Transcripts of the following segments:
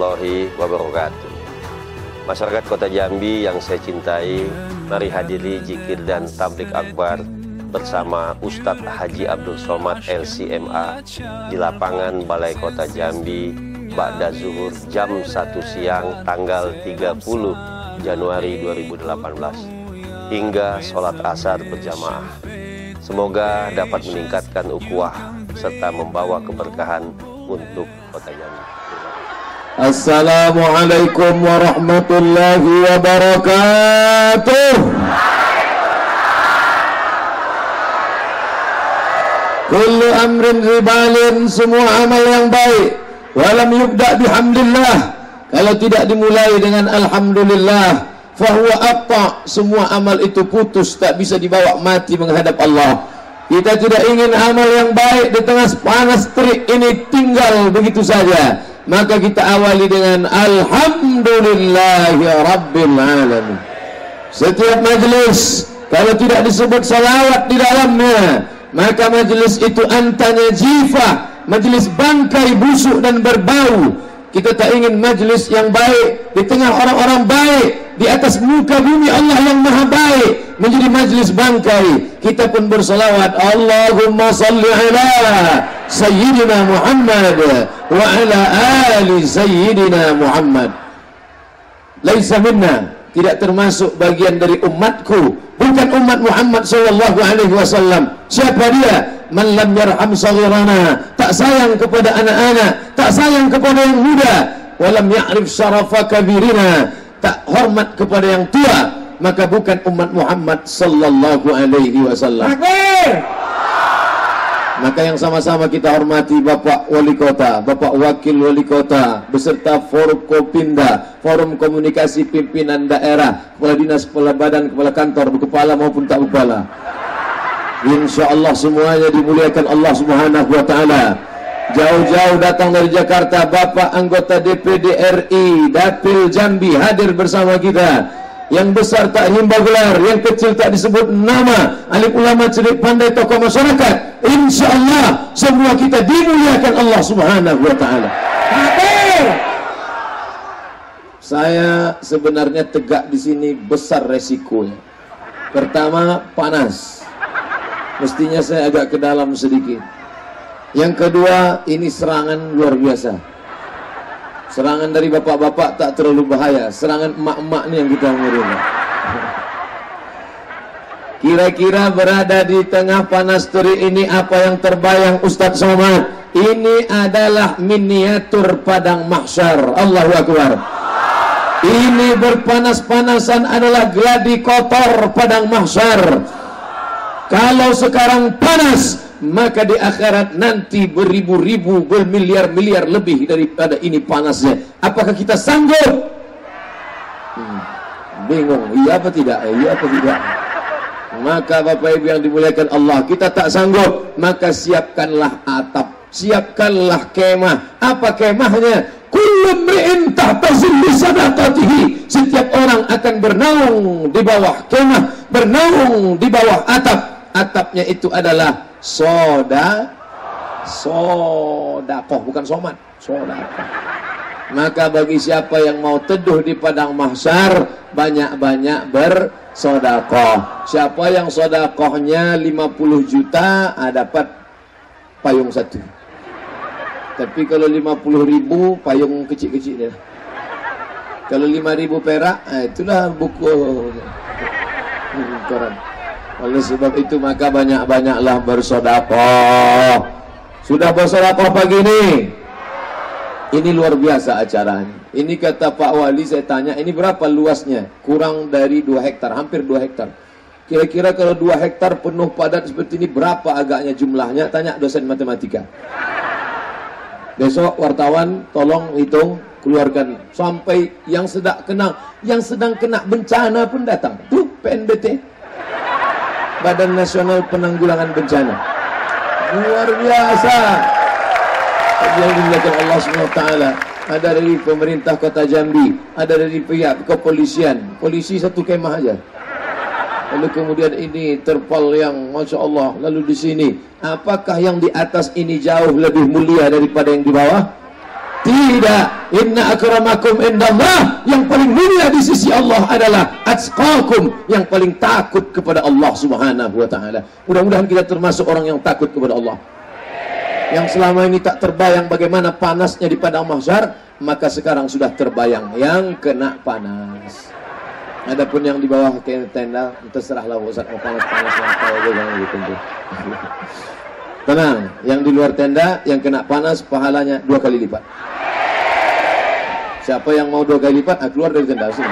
warahmatullahi wabarakatuh. Masyarakat Kota Jambi yang saya cintai, mari hadiri jikir dan tablik akbar bersama Ustadz Haji Abdul Somad LCMA di lapangan Balai Kota Jambi Ba'da Zuhur jam 1 siang tanggal 30 Januari 2018 hingga sholat asar berjamaah. Semoga dapat meningkatkan ukhuwah serta membawa keberkahan untuk Kota Jambi. Assalamualaikum warahmatullahi wabarakatuh. Kullu amrin ribalin semua amal yang baik. Walam yubda bihamdillah. Kalau tidak dimulai dengan alhamdulillah fahuwa abta semua amal itu putus tak bisa dibawa mati menghadap Allah. Kita tidak ingin amal yang baik di tengah panas terik ini tinggal begitu saja maka kita awali dengan Alhamdulillahi Rabbil Alamin setiap majlis kalau tidak disebut salawat di dalamnya maka majlis itu antanya jifa majlis bangkai busuk dan berbau kita tak ingin majlis yang baik di tengah orang-orang baik di atas muka bumi Allah yang maha baik menjadi majlis bangkai. Kita pun bersalawat Allahumma salli ala Sayyidina Muhammad wa ala ali Sayyidina Muhammad. Laisa minna tidak termasuk bagian dari umatku bukan umat Muhammad sallallahu alaihi wasallam. Siapa dia? Man lam yarham tak sayang kepada anak-anak tak sayang kepada yang muda walam ya'rif syarafa kabirina tak hormat kepada yang tua maka bukan umat Muhammad sallallahu alaihi wasallam takbir maka yang sama-sama kita hormati Bapak Wali Kota, Bapak Wakil Wali Kota, beserta Forum Kopinda, Forum Komunikasi Pimpinan Daerah, Kepala Dinas, Kepala Badan, Kepala Kantor, kepala maupun tak kepala. Insya Allah semuanya dimuliakan Allah Subhanahu Wa Taala. Jauh-jauh datang dari Jakarta, Bapak anggota DPD RI, Dapil Jambi hadir bersama kita yang besar tak himbau gelar, yang kecil tak disebut nama, alim ulama celik pandai tokoh masyarakat. Insya Allah semua kita dimuliakan Allah Subhanahu Wa Taala. Saya sebenarnya tegak di sini besar resikonya. Pertama panas, mestinya saya agak ke dalam sedikit. Yang kedua ini serangan luar biasa. Serangan dari bapak-bapak tak terlalu bahaya. Serangan emak-emak ni yang kita ngeri. Kira-kira berada di tengah panas terik ini apa yang terbayang Ustadz Somad? Ini adalah miniatur padang mahsyar. Allahu Akbar. Ini berpanas-panasan adalah gladi kotor padang mahsyar. Kalau sekarang panas, maka di akhirat nanti beribu-ribu bermiliar-miliar lebih daripada ini panasnya. Apakah kita sanggup? Hmm, bingung. Iya apa tidak? Iya apa tidak? Maka Bapak Ibu yang dimuliakan Allah kita tak sanggup. Maka siapkanlah atap siapkanlah kemah. Apa kemahnya? Kullu mri'in tahta zilli sadaqatihi. Setiap orang akan bernaung di bawah kemah bernaung di bawah atap atapnya itu adalah soda sodakoh bukan somat sodakoh maka bagi siapa yang mau teduh di padang mahsyar banyak-banyak bersodakoh siapa yang sodakohnya 50 juta ah, dapat payung satu. Tapi kalau 50 ribu payung kecil-kecil kalau 5 ribu perak ah, itulah buku. Koran oleh sebab itu maka banyak-banyaklah bersodakoh. Sudah bersodakoh pagi ini? Ini luar biasa acaranya. Ini kata Pak Wali saya tanya, ini berapa luasnya? Kurang dari 2 hektar, hampir 2 hektar. Kira-kira kalau 2 hektar penuh padat seperti ini berapa agaknya jumlahnya? Tanya dosen matematika. Besok wartawan tolong hitung keluarkan sampai yang sedang kena yang sedang kena bencana pun datang. Tuh PNBT Badan Nasional Penanggulangan Bencana. Luar biasa. Yang dimuliakan Allah SWT. Ada dari pemerintah kota Jambi. Ada dari pihak kepolisian. Polisi satu kemah aja. Lalu kemudian ini terpal yang Masya Allah. Lalu di sini. Apakah yang di atas ini jauh lebih mulia daripada yang di bawah? Tidak. Inna akramakum indallah yang paling mulia di sisi Allah adalah atqakum yang paling takut kepada Allah Subhanahu wa taala. Mudah-mudahan kita termasuk orang yang takut kepada Allah. Yang selama ini tak terbayang bagaimana panasnya di padang mahsyar, maka sekarang sudah terbayang yang kena panas. Adapun yang di bawah tenda terserahlah Ustaz mau panas-panas yang tahu gitu. Tenang, yang di luar tenda yang kena panas pahalanya dua kali lipat. Siapa yang mau dua kali lipat, ah, keluar dari tenda sini.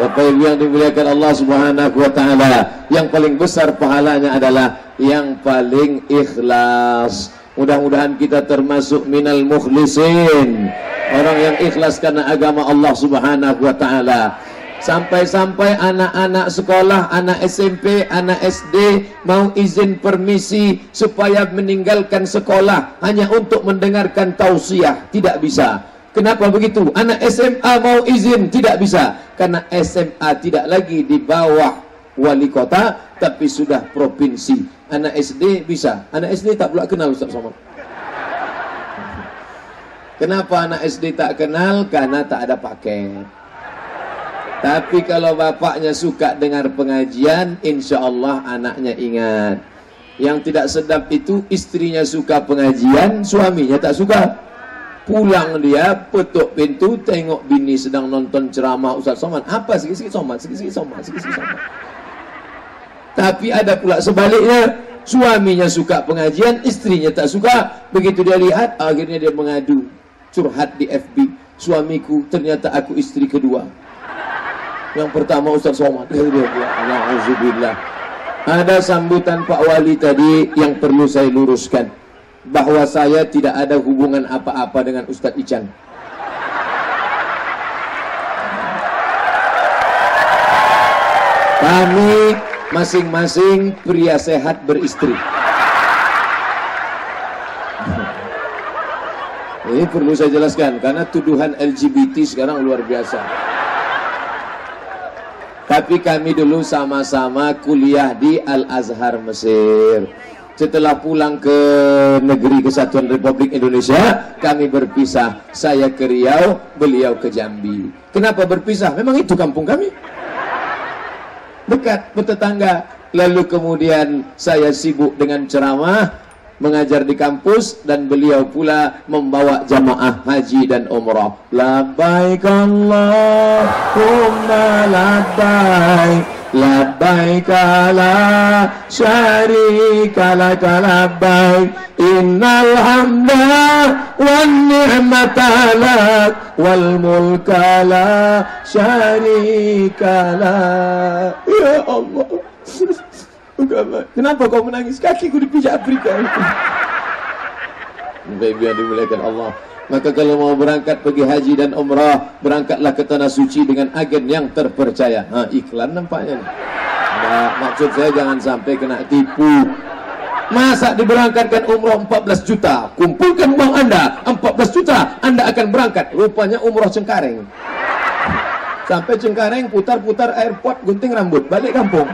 Bapak Ibu yang dimuliakan Allah Subhanahu wa taala, yang paling besar pahalanya adalah yang paling ikhlas. Mudah-mudahan kita termasuk minal mukhlisin. Orang yang ikhlas karena agama Allah Subhanahu wa taala. Sampai-sampai anak-anak sekolah, anak SMP, anak SD mau izin permisi supaya meninggalkan sekolah hanya untuk mendengarkan tausiah. Tidak bisa. Kenapa begitu? Anak SMA mau izin tidak bisa. Karena SMA tidak lagi di bawah wali kota tapi sudah provinsi. Anak SD bisa. Anak SD tak pula kenal Ustaz Somad. Kenapa anak SD tak kenal? Karena tak ada paket. Tapi kalau bapaknya suka dengar pengajian, insya Allah anaknya ingat. Yang tidak sedap itu istrinya suka pengajian, suaminya tak suka. Pulang dia, petuk pintu, tengok bini sedang nonton ceramah Ustaz Somad. Apa sikit-sikit Somad, sikit-sikit Somad, sikit-sikit Somad. Tapi ada pula sebaliknya, suaminya suka pengajian, istrinya tak suka. Begitu dia lihat, akhirnya dia mengadu, curhat di FB. Suamiku, ternyata aku istri kedua. Yang pertama Ustaz Somad. Alhamdulillah. Ada sambutan Pak Wali tadi yang perlu saya luruskan. Bahwa saya tidak ada hubungan apa-apa dengan Ustaz Ican. Kami masing-masing pria sehat beristri. Ini perlu saya jelaskan karena tuduhan LGBT sekarang luar biasa. Tapi kami dulu sama-sama kuliah di Al-Azhar Mesir. Setelah pulang ke negeri kesatuan Republik Indonesia, kami berpisah. Saya ke Riau, beliau ke Jambi. Kenapa berpisah? Memang itu kampung kami. Dekat, bertetangga. Lalu kemudian saya sibuk dengan ceramah, mengajar di kampus dan beliau pula membawa jamaah haji dan umrah. Labbaik Allahumma labbaik labbaik la syarika labbaik. Innal hamda wan ni'mata lak wal mulka la syarika ya Allah Kenapa kau menangis? Kakiku dipijak Afrika. Baik yang dimuliakan Allah. Maka kalau mau berangkat pergi haji dan umrah, berangkatlah ke tanah suci dengan agen yang terpercaya. Ha, iklan nampaknya. Nah, maksud saya jangan sampai kena tipu. Masa diberangkatkan umrah 14 juta, kumpulkan uang Anda 14 juta, Anda akan berangkat. Rupanya umrah Cengkareng. Sampai Cengkareng putar-putar airport gunting rambut, balik kampung.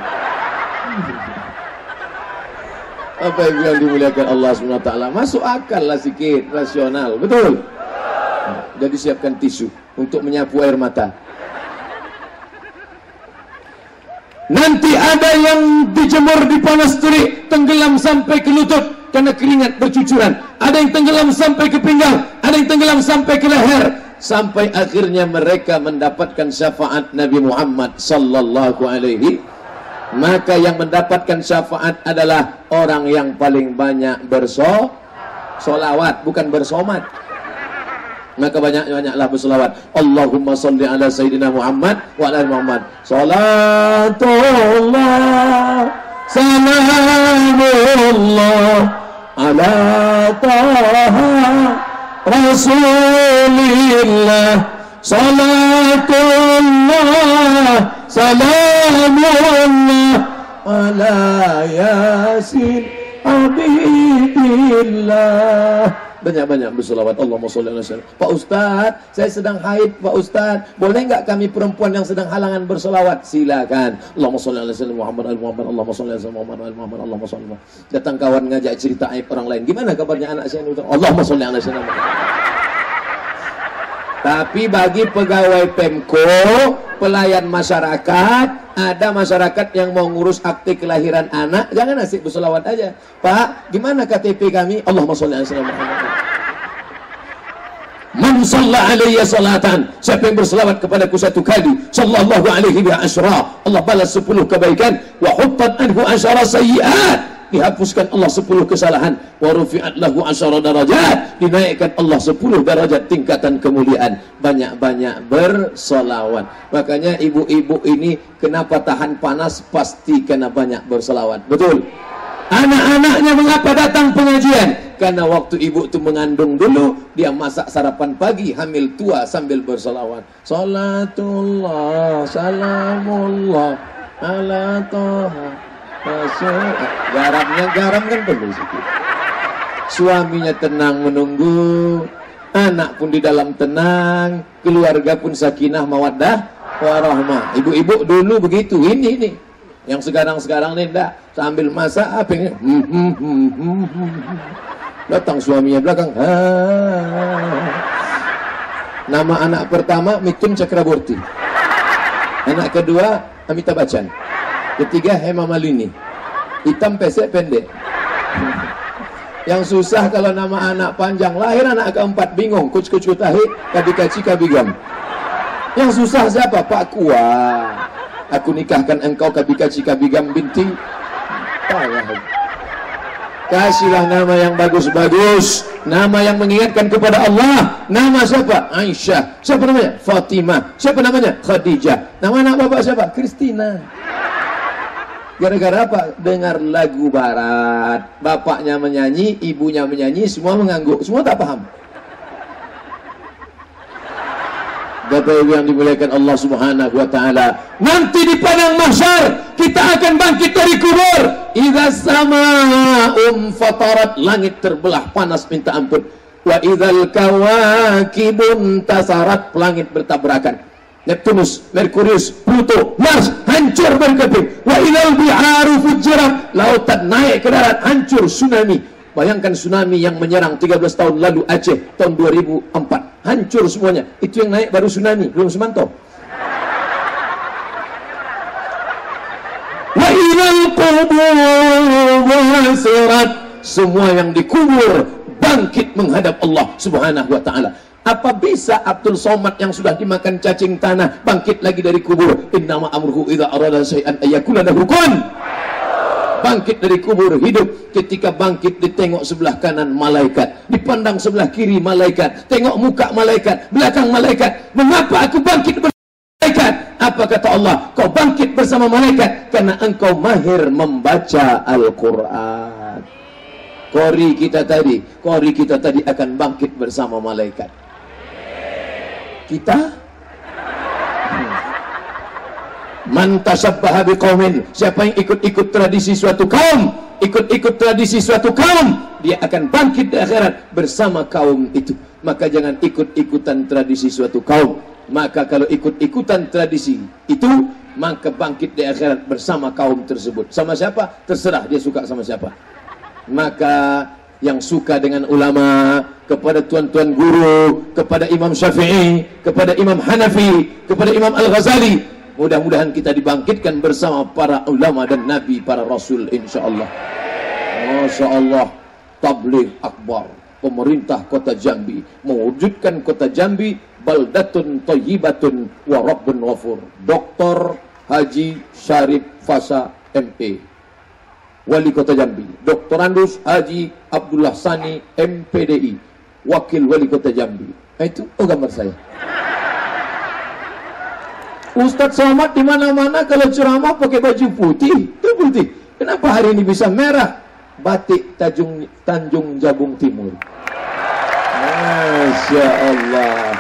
Apa yang dimuliakan Allah SWT Masuk akal lah sikit Rasional Betul? Jadi siapkan tisu Untuk menyapu air mata. Nanti ada yang dijemur di panas terik Tenggelam sampai ke lutut Karena keringat bercucuran. Ada yang tenggelam sampai ke pinggang Ada yang tenggelam sampai ke leher. Sampai akhirnya mereka mendapatkan syafaat Nabi Muhammad Sallallahu alaihi maka yang mendapatkan syafaat adalah orang yang paling banyak berso solawat bukan bersomat. Maka banyak-banyaklah bersolawat. Allahumma salli ala Sayyidina Muhammad wa ala Muhammad. Salatullah salamullah ala taha rasulillah. Salatullah سلام الله على ياسين حبيب الله Banyak-banyak berselawat Allahumma sholli ala sayyidina. Pak Ustaz, saya sedang haid Pak Ustaz. Boleh nggak kami perempuan yang sedang halangan berselawat? Silakan. Allahumma sholli ala sayyidina Muhammad al Muhammad Allahumma sholli ala sayyidina Muhammad al Muhammad Allahumma sholli Datang kawan ngajak cerita aib orang lain. Gimana kabarnya anak saya ini? Allahumma sholli ala sayyidina Muhammad. Tapi bagi pegawai Pemko, pelayan masyarakat, ada masyarakat yang mau ngurus akte kelahiran anak, jangan asik bersolawat aja. Pak, gimana KTP kami? Allahumma sholli ala sayyidina Muhammad. Man shalla alayya salatan. Siapa yang berselawat kepadaku satu kali, sallallahu alaihi wa asra. Allah balas sepuluh kebaikan wa huttat anhu asyara sayyi'at dihapuskan Allah 10 kesalahan. Wa rufi'at lahu asyara darajat. Dinaikkan Allah 10 darajat tingkatan kemuliaan. Banyak-banyak bersolawat. Makanya ibu-ibu ini kenapa tahan panas? Pasti kena banyak bersolawat. Betul? Anak-anaknya mengapa datang pengajian? Karena waktu ibu itu mengandung dulu, dia masak sarapan pagi, hamil tua sambil bersolawat. Salatullah, salamullah, ala toha. Garamnya garam kan perlu sedikit. Suaminya tenang menunggu, anak pun di dalam tenang, keluarga pun sakinah mawaddah warahmah. Ibu-ibu dulu begitu, ini ini. Yang sekarang-sekarang ini enggak sambil masak apa ini? Hmm, hmm, hmm. Datang suaminya belakang. Nama anak pertama Mitun Cakraborty. Anak kedua Amitabh Bachchan. Ketiga Hema Malini. Hitam pesek pendek. Yang susah kalau nama anak panjang. Lahir anak keempat bingung. Kuc kuc kutahi kabikaci kabigam. Yang susah siapa? Pak Kua. Aku nikahkan engkau kabikaci kabigam binti. Payah. Kasihlah nama yang bagus-bagus. Nama yang mengingatkan kepada Allah. Nama siapa? Aisyah. Siapa namanya? Fatimah. Siapa namanya? Khadijah. Nama anak bapak siapa? Kristina. Gara-gara apa? Dengar lagu barat. Bapaknya menyanyi, ibunya menyanyi, semua mengangguk. Semua tak paham. Bapak Ibu yang dimuliakan Allah Subhanahu wa taala. Nanti di padang mahsyar kita akan bangkit dari kubur. Idza samaa'um fatarat, langit terbelah panas minta ampun. Wa idzal kawakibun tasarat, langit bertabrakan. Neptunus, Merkurius, Pluto, Mars hancur berkeping. Wa ilal biharu fujirat. Lautan naik ke darat hancur tsunami. Bayangkan tsunami yang menyerang 13 tahun lalu Aceh tahun 2004. Hancur semuanya. Itu yang naik baru tsunami, belum semantau. Wa ilal qubur Semua yang dikubur bangkit menghadap Allah Subhanahu wa taala. Apa bisa Abdul Somad yang sudah dimakan cacing tanah bangkit lagi dari kubur? Innama amruhu idza arada syai'an ayyakuna lahu kun. Bangkit dari kubur hidup ketika bangkit ditengok sebelah kanan malaikat, dipandang sebelah kiri malaikat, tengok muka malaikat, belakang malaikat. Mengapa aku bangkit malaikat? Apa kata Allah? Kau bangkit bersama malaikat karena engkau mahir membaca Al-Qur'an. Kori kita tadi, kori kita tadi akan bangkit bersama malaikat kita Man tasabbaha biqaumin, siapa yang ikut-ikut tradisi suatu kaum, ikut-ikut tradisi suatu kaum, dia akan bangkit di akhirat bersama kaum itu. Maka jangan ikut-ikutan tradisi suatu kaum. Maka kalau ikut-ikutan tradisi itu, maka bangkit di akhirat bersama kaum tersebut. Sama siapa? Terserah dia suka sama siapa. Maka yang suka dengan ulama, kepada tuan-tuan guru, kepada Imam Syafi'i, kepada Imam Hanafi, kepada Imam Al-Ghazali. Mudah-mudahan kita dibangkitkan bersama para ulama dan nabi, para rasul insyaallah. Masya-Allah, tabligh akbar. Pemerintah Kota Jambi mewujudkan Kota Jambi baldatun thayyibatun wa rabbun ghafur. Dr. Haji Syarif Fasa ME Wali Kota Jambi, Dr. Andus Haji Abdullah Sani MPDI, Wakil Wali Kota Jambi. Nah, itu oh gambar saya. Ustadz Somad di mana-mana kalau ceramah pakai baju putih, itu putih. Kenapa hari ini bisa merah? Batik Tanjung Tanjung Jabung Timur. Masya Allah.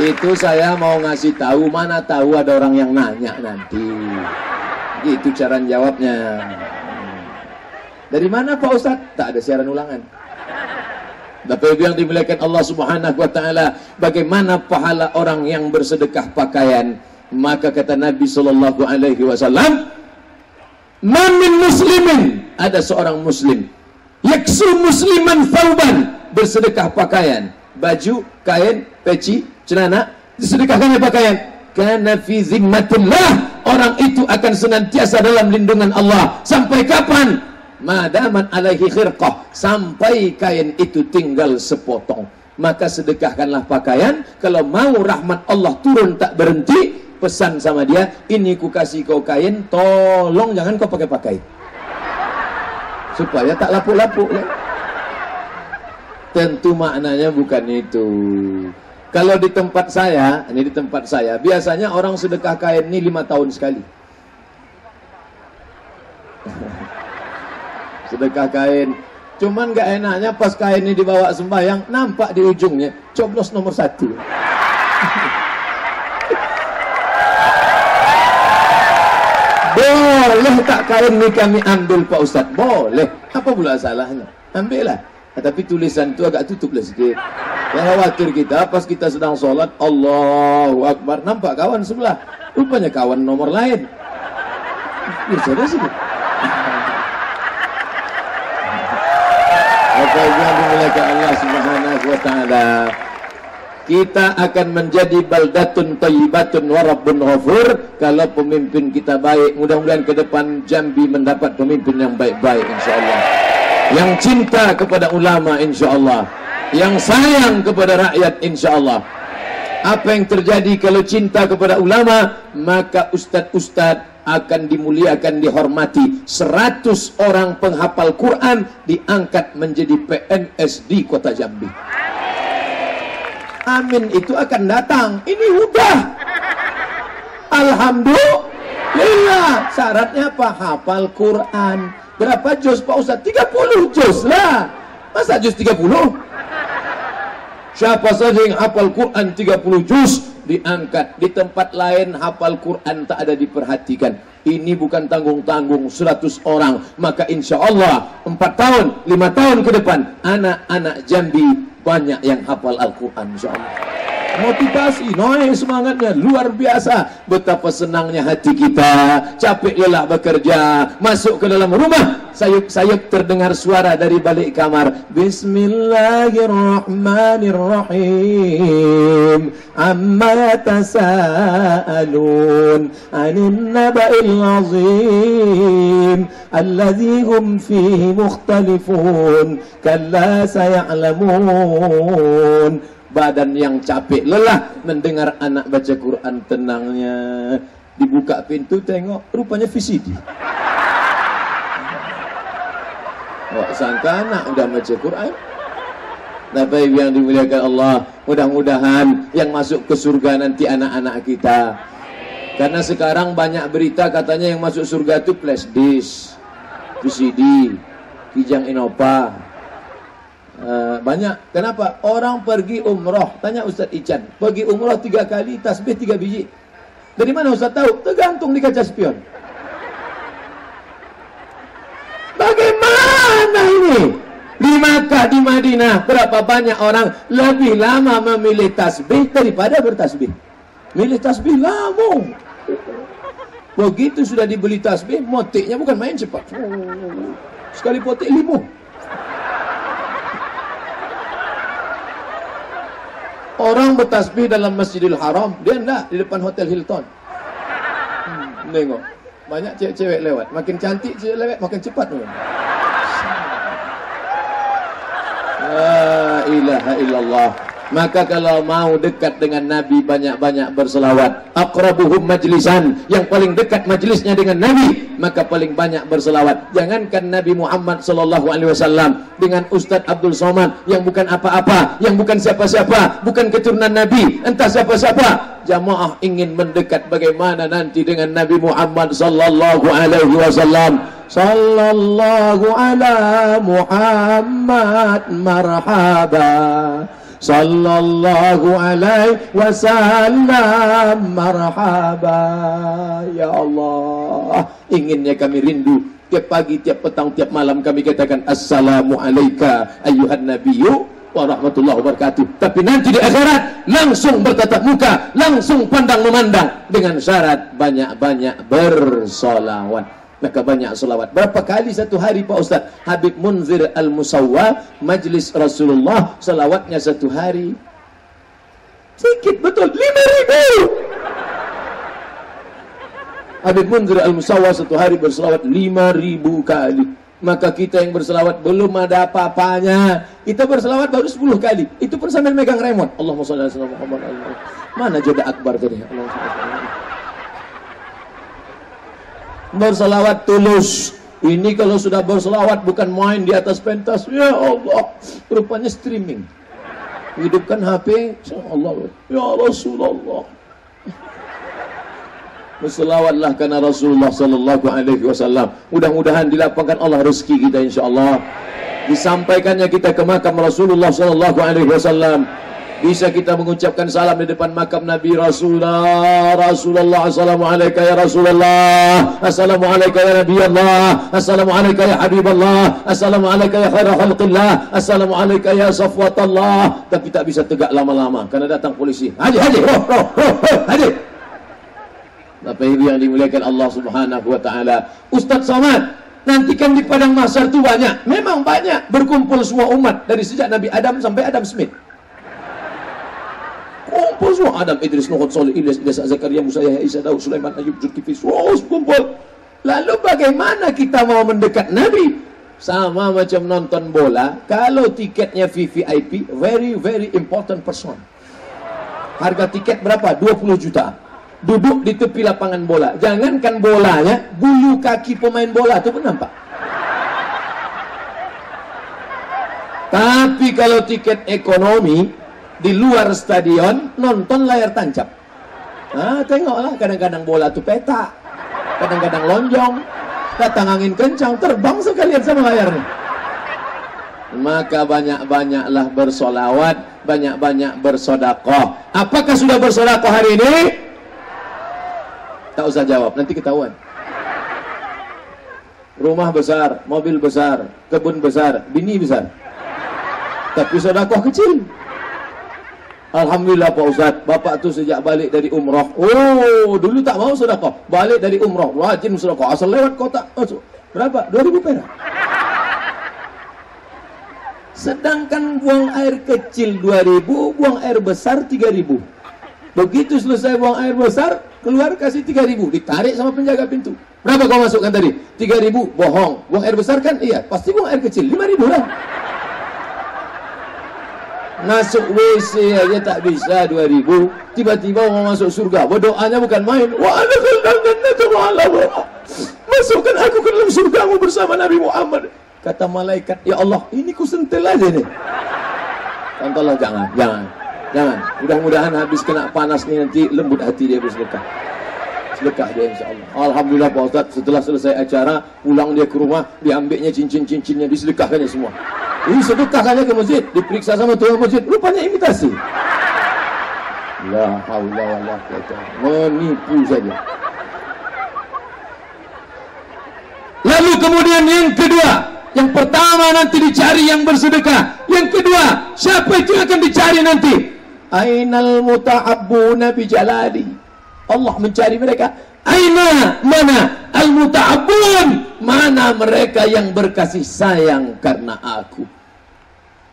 Itu saya mau ngasih tahu mana tahu ada orang yang nanya nanti. Itu cara jawabnya. Dari mana Pak Ustadz? Tak ada siaran ulangan. Bapak Ibu yang dimuliakan Allah Subhanahu wa taala, bagaimana pahala orang yang bersedekah pakaian? Maka kata Nabi sallallahu alaihi wasallam, "Man muslimin?" Ada seorang muslim yaksu musliman thawban bersedekah pakaian, baju, kain, peci, celana, disedekahkan pakaian. Karena fi zimmatillah orang itu akan senantiasa dalam lindungan Allah sampai kapan? Madaman alaihi khirqah. Sampai kain itu tinggal sepotong. Maka sedekahkanlah pakaian. Kalau mau rahmat Allah turun tak berhenti pesan sama dia ini ku kasih kau kain tolong jangan kau pakai pakai. Supaya tak lapuk-lapuk ya. tentu maknanya bukan itu. Kalau di tempat saya ini di tempat saya biasanya orang sedekah kain ini lima tahun sekali sedekah kain. Cuman gak enaknya pas kain ini dibawa sembahyang nampak di ujungnya coblos nomor satu. Boleh tak kain ini kami ambil Pak Ustaz? Boleh. Apa pula salahnya? Ambillah. Tapi tulisan itu agak tutup lah sikit. Yang khawatir kita pas kita sedang sholat Allahu Akbar. Nampak kawan sebelah. Rupanya kawan nomor lain. Ya sudah Dimuliakan Allah Subhanahu wa taala. Kita akan menjadi baldatun thayyibatun wa rabbun ghafur kalau pemimpin kita baik. Mudah-mudahan ke depan Jambi mendapat pemimpin yang baik-baik insyaallah. Yang cinta kepada ulama insyaallah. Yang sayang kepada rakyat insyaallah. Apa yang terjadi kalau cinta kepada ulama, maka ustaz-ustaz akan dimuliakan dihormati. 100 orang penghafal Quran diangkat menjadi PNS di kota Jambi. Amin. Itu akan datang. Ini udah Alhamdulillah. Syaratnya apa? Hafal Quran. Berapa juz Pak Ustaz? 30 juz lah. Masa juz 30 siapa saja yang hafal Quran 30 juz diangkat di tempat lain hafal Quran tak ada diperhatikan. Ini bukan tanggung-tanggung 100 orang. Maka insya Allah 4 tahun 5 tahun ke depan anak-anak Jambi banyak yang hafal Al-Quran insya Allah motivasi, noy semangatnya luar biasa. Betapa senangnya hati kita. Capek lelah bekerja, masuk ke dalam rumah, sayup-sayup terdengar suara dari balik kamar. Bismillahirrahmanirrahim. Amma yatasaalun 'anil naba'il 'azim alladhi hum fihi mukhtalifun. Kalla sayalamun badan yang capek lelah mendengar anak baca Quran. Tenangnya dibuka pintu tengok rupanya VCD Wah, sangka anak udah baca Quran? Ibu yang dimuliakan Allah? Mudah-mudahan yang masuk ke surga nanti anak-anak kita. Karena sekarang banyak berita katanya yang masuk surga itu flash disk VCD Kijang Innova Uh, banyak. Kenapa? Orang pergi umroh. Tanya Ustaz Ican. Pergi umroh tiga kali, tasbih tiga biji. Dari mana Ustaz tahu? Tergantung di kaca spion. Bagaimana ini? Di Makkah, di Madinah, berapa banyak orang lebih lama memilih tasbih daripada bertasbih. Milih tasbih lama. Begitu sudah dibeli tasbih, motiknya bukan main cepat. Sekali potik lima. Orang bertasbih dalam Masjidil Haram, dia enggak di depan Hotel Hilton. Hmm, nengok. Banyak cewek-cewek lewat. Makin cantik cewek lewat, makin cepat. La ilaha illallah. Maka kalau mau dekat dengan Nabi banyak-banyak berselawat. Aqrabuhum majlisan. Yang paling dekat majlisnya dengan Nabi. Maka paling banyak berselawat. Jangankan Nabi Muhammad sallallahu alaihi wasallam dengan Ustaz Abdul Somad yang bukan apa-apa, yang bukan siapa-siapa, bukan keturunan Nabi, entah siapa-siapa. Jamaah ingin mendekat bagaimana nanti dengan Nabi Muhammad sallallahu alaihi wasallam. Sallallahu ala Muhammad marhaba. Sallallahu alaihi wasallam marhaba Ya Allah Inginnya kami rindu Tiap pagi, tiap petang, tiap malam kami katakan Assalamu alaika ayuhan nabiyyu warahmatullahi wabarakatuh. Tapi nanti di akhirat langsung bertatap muka, langsung pandang memandang dengan syarat banyak-banyak bersolawat. Maka banyak solawat. Berapa kali satu hari Pak Ustaz? Habib Munzir Al-Musawwa, Majlis Rasulullah, solawatnya satu hari. Sedikit betul, lima ribu. Habib Munzir Al-Musawwa satu hari bersolawat lima ribu kali. Maka kita yang berselawat belum ada apa-apanya. Kita berselawat baru 10 kali. Itu pun sambil megang remote. Allahumma shalli ala Muhammad. Mana jodoh akbar tadi? Berselawat tulus. Ini kalau sudah berselawat bukan main di atas pentas. Ya Allah. Rupanya streaming. Hidupkan HP. Ya Allah. Ya Rasulullah. Berselawatlah karena Rasulullah sallallahu alaihi wasallam. Mudah-mudahan dilapangkan Allah rezeki kita insyaallah. Disampaikannya kita ke makam Rasulullah sallallahu alaihi wasallam. Bisa kita mengucapkan salam di depan makam Nabi Rasulullah. Rasulullah Assalamualaikum ya Rasulullah. Assalamualaikum ya Nabi Allah. Assalamualaikum ya Habib Allah. Assalamualaikum ya khairah khalqillah. Assalamualaikum ya safwatullah Tapi tak bisa tegak lama-lama. Karena datang polisi. Haji, haji, roh, roh, roh, haji Bapak Ibu yang dimuliakan Allah Subhanahu wa taala. Ustaz Somad, nantikan di padang mahsyar itu banyak. Memang banyak. Berkumpul semua umat dari sejak Nabi Adam sampai Adam Smith. Kumpul semua Adam, Idris, Nuh, Soleh, Ilyas, Ilyas, Zakaria, Musa, Yahya, Isa, Daud, Sulaiman, Ayub, Zulkifli, semua kumpul. Lalu bagaimana kita mau mendekat Nabi? Sama macam nonton bola, kalau tiketnya VVIP, very very important person. Harga tiket berapa? 20 juta duduk di tepi lapangan bola. Jangankan bolanya, bulu kaki pemain bola itu pun nampak. Tapi kalau tiket ekonomi di luar stadion nonton layar tancap. Nah, tengoklah kadang-kadang bola itu peta, kadang-kadang lonjong, datang angin kencang, terbang sekalian sama layarnya. Maka banyak-banyaklah bersolawat, banyak-banyak bersodakoh. Apakah sudah bersodakoh hari ini? Tak usah jawab, nanti ketahuan. Rumah besar, mobil besar, kebun besar, bini besar. Tapi sodakoh kecil. Alhamdulillah Pak Ustaz, Bapak tu sejak balik dari umrah. Oh, dulu tak mau sodakoh. Balik dari umrah, rajin sodakoh. Asal lewat kota. Oh, berapa? 2000 perak. Sedangkan buang air kecil 2000, buang air besar 3000. Begitu selesai buang air besar, keluar kasih 3000, ditarik sama penjaga pintu. Berapa kau masukkan tadi? 3000, bohong. Buang air besar kan? Iya, pasti buang air kecil, 5000 lah. Masuk WC aja tak bisa 2000, tiba-tiba mau masuk surga. Berdoanya bukan main. Wa ana Masukkan aku ke dalam surgamu bersama Nabi Muhammad. Kata malaikat, ya Allah, ini ku sentil aja nih. Contohlah jangan, jangan. Jangan. Mudah-mudahan habis kena panas ni nanti lembut hati dia bersedekah. Sedekah dia insya-Allah. Alhamdulillah Pak Ustaz setelah selesai acara pulang dia ke rumah diambilnya cincin-cincinnya disedekahkannya semua. Ini sedekahkannya ke masjid, diperiksa sama tuan masjid, rupanya imitasi. La haula wala quwata. Menipu saja. Lalu kemudian yang kedua, yang pertama nanti dicari yang bersedekah. Yang kedua, siapa itu yang akan dicari nanti? Ainal muta'abbuna bijalali. Allah mencari mereka. Aina mana al muta'abbun? Mana mereka yang berkasih sayang karena aku?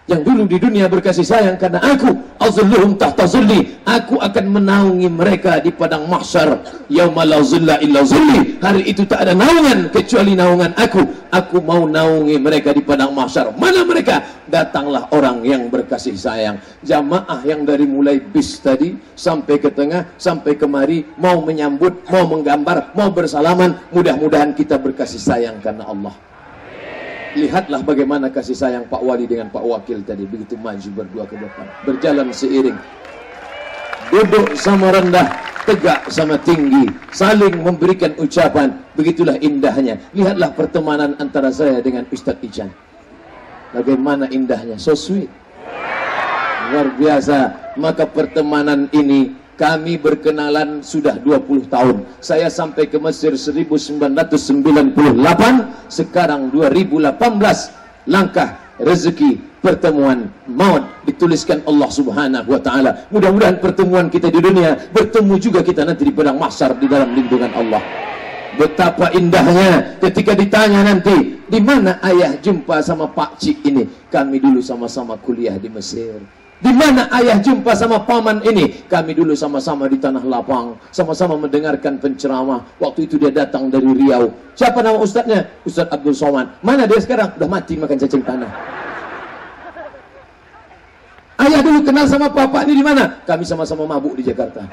Yang dulu di dunia berkasih sayang karena aku azulluhum tahta zulli. Aku akan menaungi mereka di padang mahsyar. Yauma la zilla illa zulli. Hari itu tak ada naungan kecuali naungan aku. Aku mau naungi mereka di padang mahsyar. Mana mereka? Datanglah orang yang berkasih sayang. Jamaah yang dari mulai bis tadi sampai ke tengah sampai kemari mau menyambut mau menggambar mau bersalaman. Mudah-mudahan kita berkasih sayang karena Allah Lihatlah bagaimana kasih sayang Pak Wali dengan Pak Wakil tadi begitu maju berdua ke depan, berjalan seiring. Duduk sama rendah, tegak sama tinggi, saling memberikan ucapan, begitulah indahnya. Lihatlah pertemanan antara saya dengan Ustadz Ijan. Bagaimana indahnya, so sweet. Luar biasa. Maka pertemanan ini kami berkenalan sudah 20 tahun. Saya sampai ke Mesir 1998, sekarang 2018. Langkah rezeki pertemuan maut dituliskan Allah Subhanahu wa taala. Mudah-mudahan pertemuan kita di dunia bertemu juga kita nanti di padang mahsyar di dalam lindungan Allah. Betapa indahnya ketika ditanya nanti, di mana ayah jumpa sama Pak Cik ini? Kami dulu sama-sama kuliah di Mesir. Di mana ayah jumpa sama paman ini? Kami dulu sama-sama di Tanah Lapang, sama-sama mendengarkan penceramah. Waktu itu dia datang dari Riau. Siapa nama ustadznya? Ustadz Abdul Somad. Mana dia sekarang? Udah mati makan cacing tanah. Ayah dulu kenal sama bapak ini di mana? Kami sama-sama mabuk di Jakarta.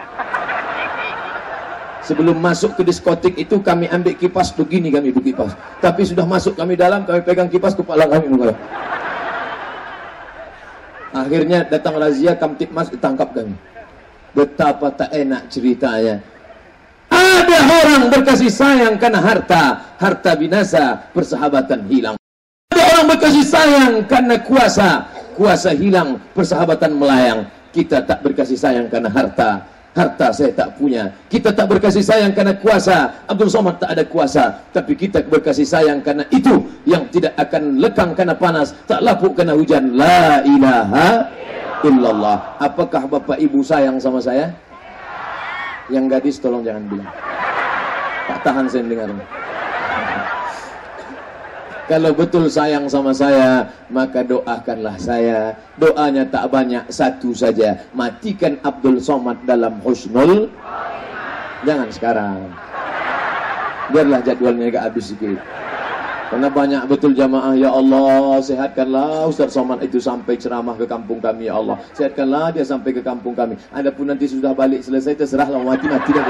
Sebelum masuk ke diskotik itu kami ambil kipas begini kami berkipas. Tapi sudah masuk kami dalam kami pegang kipas kepala kami mengalah. Akhirnya datang razia Kamtipmas ditangkap kami. Betapa tak enak ceritanya. Ada orang berkasih sayang karena harta, harta binasa, persahabatan hilang. Ada orang berkasih sayang karena kuasa, kuasa hilang, persahabatan melayang. Kita tak berkasih sayang karena harta, harta saya tak punya. Kita tak berkasih sayang karena kuasa. Abdul Somad tak ada kuasa. Tapi kita berkasih sayang karena itu yang tidak akan lekang karena panas. Tak lapuk karena hujan. La ilaha illallah. Apakah bapak ibu sayang sama saya? Yang gadis tolong jangan bilang. Tak tahan saya dengar. Kalau betul sayang sama saya, maka doakanlah saya. Doanya tak banyak, satu saja. Matikan Abdul Somad dalam husnul. Jangan sekarang. Biarlah jadwalnya agak habis sedikit. Karena banyak betul jamaah, ya Allah, sehatkanlah Ustaz Somad itu sampai ceramah ke kampung kami, ya Allah. Sehatkanlah dia sampai ke kampung kami. Adapun nanti sudah balik selesai, terserahlah mati-mati dah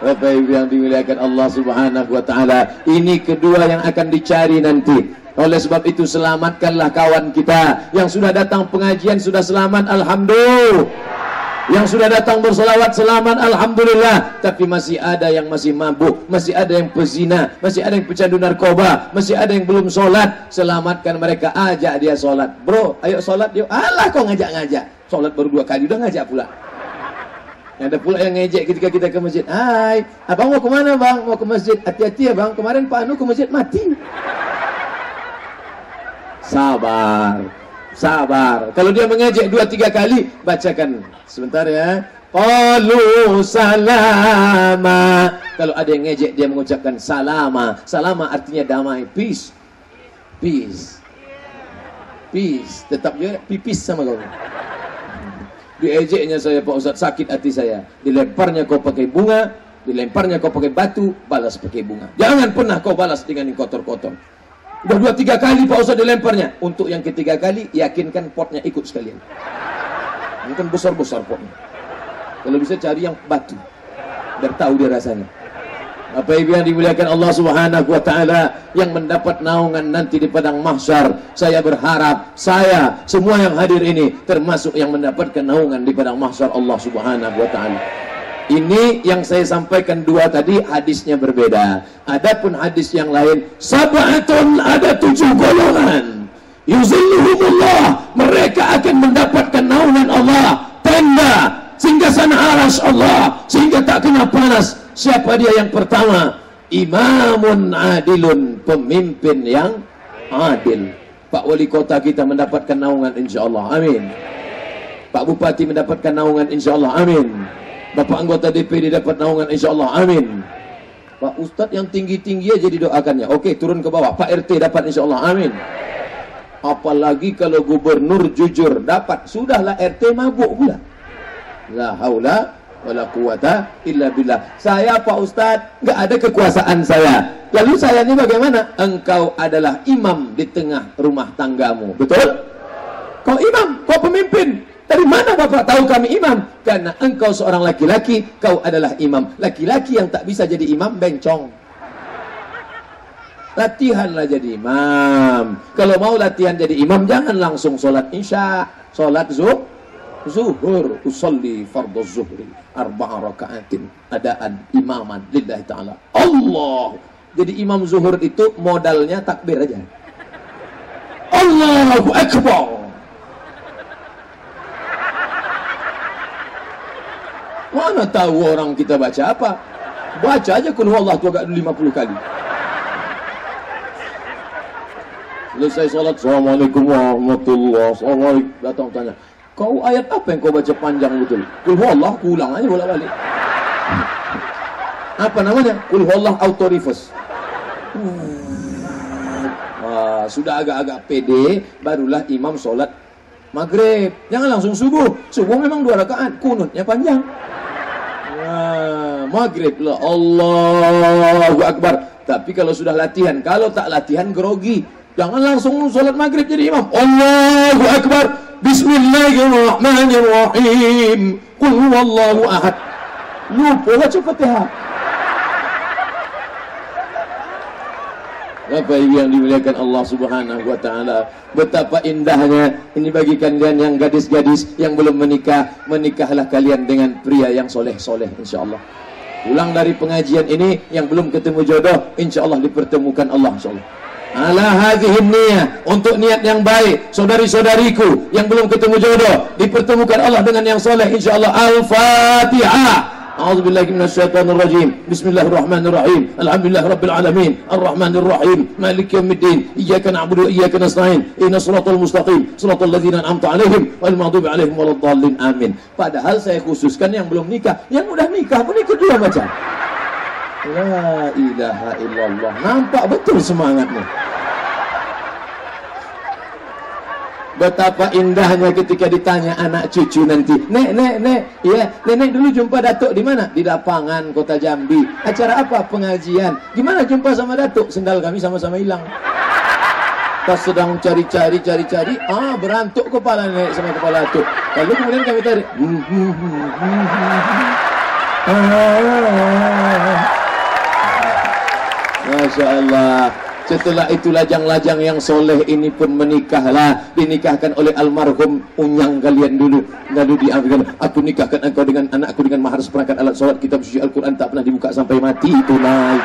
Bapak Ibu yang dimuliakan Allah Subhanahu wa taala. Ini kedua yang akan dicari nanti. Oleh sebab itu selamatkanlah kawan kita. Yang sudah datang pengajian sudah selamat alhamdulillah. Yang sudah datang bersolawat selamat Alhamdulillah. Tapi masih ada yang masih mabuk Masih ada yang pezina Masih ada yang pecandu narkoba Masih ada yang belum solat. Selamatkan mereka Ajak dia solat. Bro ayo solat yuk. Alah kau ngajak-ngajak? Solat baru dua kali Udah ngajak pula ada pula yang ngejek ketika kita ke masjid. Hai, abang mau kemana bang? Mau ke masjid. Hati-hati ya bang. Kemarin Pak Anu ke masjid mati. Sabar. Sabar. Kalau dia mengejek dua tiga kali, bacakan. Sebentar ya. Qalu salama. Kalau ada yang ngejek dia mengucapkan salama. Salama artinya damai. Peace. Peace. Peace. Tetap dia pipis sama kau. Diejeknya saya Pak Ustaz sakit hati saya. Dilemparnya kau pakai bunga, dilemparnya kau pakai batu, balas pakai bunga. Jangan pernah kau balas dengan yang kotor-kotor. Udah dua tiga kali Pak Ustaz dilemparnya. Untuk yang ketiga kali, yakinkan potnya ikut sekalian. Mungkin besar-besar potnya. Kalau bisa cari yang batu. Biar tahu dia rasanya. Apa ibu yang dimuliakan Allah Subhanahu wa taala yang mendapat naungan nanti di padang mahsyar. Saya berharap saya semua yang hadir ini termasuk yang mendapatkan naungan di padang mahsyar Allah Subhanahu wa taala. Ini yang saya sampaikan dua tadi hadisnya berbeda. Adapun hadis yang lain, sabatun ada tujuh golongan. Yuzilluhumullah, mereka akan mendapatkan naungan Allah, tenda sehingga sana aras Allah, sehingga tak kena panas Siapa dia yang pertama? Imamun adilun, pemimpin yang adil. Pak Wali Kota kita mendapatkan naungan insyaAllah. Amin. Pak Bupati mendapatkan naungan insyaAllah. Amin. Bapak anggota DPD dapat naungan insyaAllah. Amin. Pak Ustadz yang tinggi-tinggi aja didoakannya. Oke, turun ke bawah. Pak RT dapat insyaAllah. Amin. Apalagi kalau gubernur jujur dapat. Sudahlah RT mabuk pula. La haula wala quwata illa billah. Saya Pak Ustaz, enggak ada kekuasaan saya. Lalu saya ini bagaimana? Engkau adalah imam di tengah rumah tanggamu. Betul? Kau imam, kau pemimpin. Dari mana Bapak tahu kami imam? Karena engkau seorang laki-laki, kau adalah imam. Laki-laki yang tak bisa jadi imam bencong. Latihanlah jadi imam. Kalau mau latihan jadi imam, jangan langsung sholat isya, sholat zuhur, zuhur usalli fardhu zuhri arba'a raka'atin adaan imaman lillahi ta'ala. Allah! Jadi imam zuhur itu modalnya takbir aja. Allahu Akbar! Mana tahu orang kita baca apa? Baca aja kun Allah tu agak 50 kali. Selesai sholat, Assalamualaikum warahmatullahi Assalamualaikum. Datang tanya, kau ayat apa yang kau baca panjang betul? Kul Allah, ulang aja bolak balik. Apa namanya? Kul Allah reverse. Wah, sudah agak-agak pede, barulah imam sholat maghrib. Jangan langsung subuh. Subuh memang dua rakaat, kunutnya panjang. Nah, maghrib lah Allahu Akbar. Tapi kalau sudah latihan, kalau tak latihan grogi. Jangan langsung sholat maghrib jadi imam. Allahu Akbar. Bismillahirrahmanirrahim. Qul huwallahu ahad. Lupa baca Fatihah. Bapak Ibu yang dimuliakan Allah Subhanahu wa taala. Betapa indahnya ini bagi kalian yang gadis-gadis yang belum menikah, menikahlah kalian dengan pria yang soleh-soleh insyaallah. Pulang dari pengajian ini yang belum ketemu jodoh, insyaallah dipertemukan Allah insyaallah. Ala hadhihi niyah untuk niat yang baik saudari-saudariku yang belum ketemu jodoh dipertemukan Allah dengan yang soleh insyaallah al-fatihah أعوذ بالله من الشيطان الرجيم بسم الله الرحمن الرحيم الحمد لله رب العالمين الرحمن الرحيم مالك يوم الدين إياك نعبد وإياك نستعين إن الصراط المستقيم صراط الذين أنعمت عليهم والمغضوب عليهم ولا الضالين آمين padahal saya khususkan yang belum nikah yang udah nikah pun ikut dua baca La ilaha illallah nampak betul semangatnya Betapa indahnya ketika ditanya anak cucu nanti. Nek, nek, nek. Ya, nenek dulu jumpa Datuk di mana? Di lapangan kota Jambi. Acara apa? Pengajian. Gimana jumpa sama Datuk? Sendal kami sama-sama hilang. Pas sedang cari-cari, cari-cari, ah berantuk kepala nenek sama kepala Datuk. Lalu kemudian kami tarik. Hmm, hmm, hmm, Masya Allah. Setelah itu lajang-lajang yang soleh ini pun menikahlah. Dinikahkan oleh almarhum unyang kalian dulu. Lalu diambilkan Aku nikahkan engkau dengan anakku dengan mahar seperangkat alat sholat Kitab suci Al-Quran tak pernah dibuka sampai mati Itu naik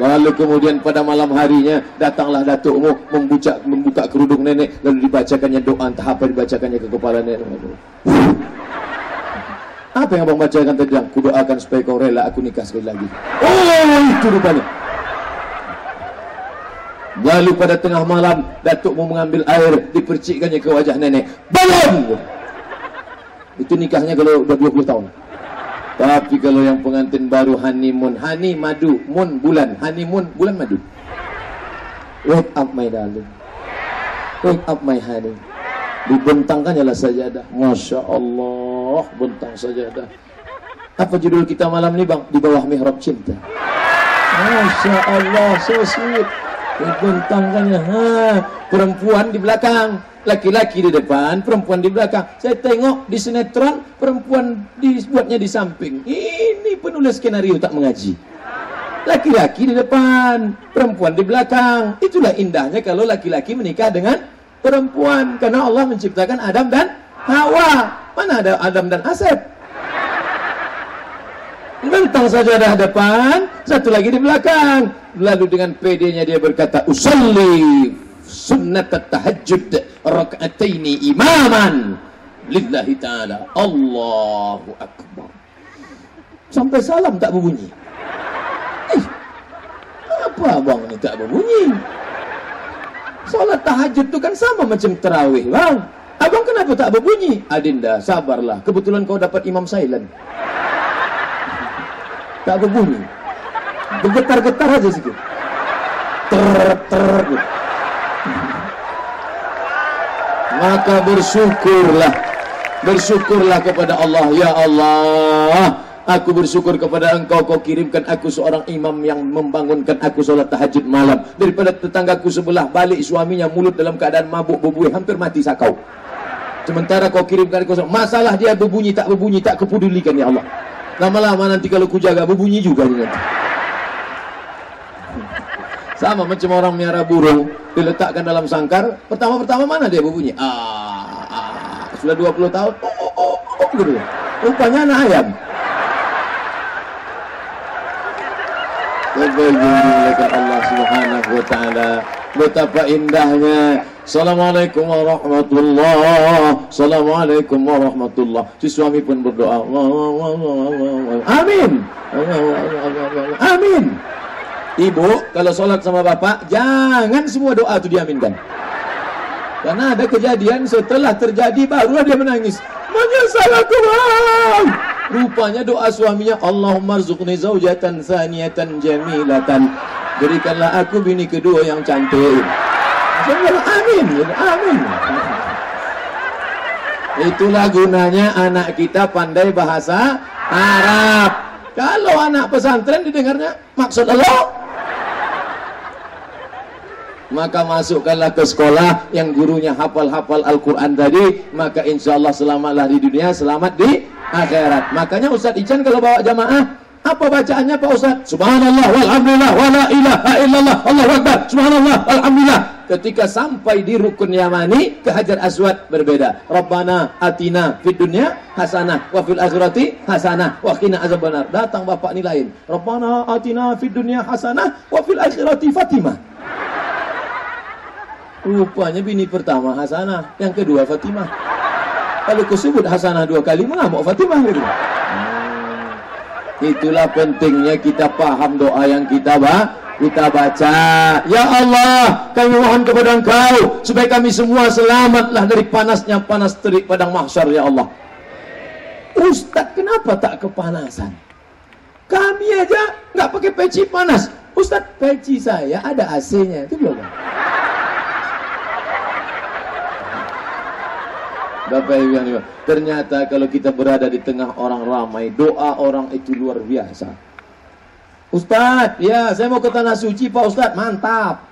Lalu kemudian pada malam harinya Datanglah datukmu membuka, membuka kerudung nenek Lalu dibacakannya doa Entah apa dibacakannya ke kepala nenek apa yang abang bacakan tadi? Aku doakan supaya kau rela aku nikah sekali lagi. Oh, itu rupanya. Lalu pada tengah malam, Datuk mau mengambil air, dipercikkannya ke wajah nenek. Bangun! Itu nikahnya kalau udah 20 tahun. Tapi kalau yang pengantin baru honeymoon, honey madu, moon bulan, honeymoon bulan madu. Wake up my darling. Wake up my honey. Dibentangkannya lah sajadah. Masya Allah, bentang sajadah. Apa judul kita malam ini bang? Di bawah mihrab cinta. Masya Allah, so sweet. Dibentangkannya. Ha, perempuan di belakang, laki-laki di depan, perempuan di belakang. Saya tengok di sinetron, perempuan dibuatnya di samping. Ini penulis skenario tak mengaji. Laki-laki di depan, perempuan di belakang. Itulah indahnya kalau laki-laki menikah dengan perempuan karena Allah menciptakan Adam dan Hawa. Mana ada Adam dan Asep? Bentang saja ada depan, satu lagi di belakang. Lalu dengan pedenya dia berkata, "Usalli sunnat tahajjud raka'ataini imaman lillahi ta'ala." Allahu akbar. Sampai salam tak berbunyi. Eh, apa bang ini tak berbunyi? Salat tahajud itu kan sama macam terawih, bang. Abang kenapa tak berbunyi? Adinda, sabarlah. Kebetulan kau dapat imam silent. Tak berbunyi. Bergetar-getar aja sikit. Ter, ter. Maka bersyukurlah. Bersyukurlah kepada Allah. Ya Allah. Aku bersyukur kepada engkau Kau kirimkan aku seorang imam Yang membangunkan aku solat tahajud malam. Daripada tetanggaku sebelah Balik suaminya mulut dalam keadaan mabuk berbuih Hampir mati sakau. Sementara kau kirimkan aku Masalah dia berbunyi tak berbunyi Tak kepedulikan ya Allah. Lama-lama nanti kalau ku jaga Berbunyi juga nanti. Sama macam orang miara burung Diletakkan dalam sangkar Pertama-pertama mana dia berbunyi? Ah, ah, Sudah 20 tahun. Oh, oh, oh, oh, gitu. Anak ayam Kebahagiaan Allah Subhanahu wa taala. Betapa indahnya. Assalamualaikum warahmatullahi Assalamualaikum warahmatullahi Si suami pun berdoa. Amin. Amin. Ibu, kalau sholat sama bapak, jangan semua doa itu diaminkan. Karena ada kejadian setelah terjadi barulah dia menangis. Menyesal aku bang. Rupanya doa suaminya Allahumma rzuqni zaujatan saniyatan jamilatan. Berikanlah aku bini kedua yang cantik. Amin, amin. Itulah gunanya anak kita pandai bahasa Arab. Kalau anak pesantren didengarnya maksud Allah maka masukkanlah ke sekolah yang gurunya hafal-hafal Al-Quran tadi maka insya Allah selamatlah di dunia selamat di akhirat. Makanya Ustaz Ican kalau bawa jamaah apa bacaannya Pak Ustaz? Subhanallah walhamdulillah wala ilaha illallah Allahu Akbar. Subhanallah alhamdulillah ketika sampai di rukun Yamani ke Hajar Aswad berbeda. Rabbana atina fid dunya hasanah wa fil akhirati hasanah wa qina azabannar. Datang bapak ini lain. Rabbana atina fid dunya hasanah wa fil akhirati Fatimah Rupanya bini pertama Hasanah, yang kedua Fatimah. Kalau kau sebut Hasanah dua kali, mengamuk Fatimah gitu. Hmm. Itulah pentingnya kita paham doa yang kita bah, kita baca. Ya Allah, kami mohon kepada Engkau supaya kami semua selamatlah dari panasnya panas terik padang mahsyar ya Allah. Ustaz, kenapa tak kepanasan? Kami aja nggak pakai peci panas. Ustaz, peci saya ada AC-nya. Itu belum. Bapak Ibu yang. Ternyata kalau kita berada di tengah orang ramai, doa orang itu luar biasa. Ustadz, ya saya mau ke tanah suci Pak Ustadz, mantap.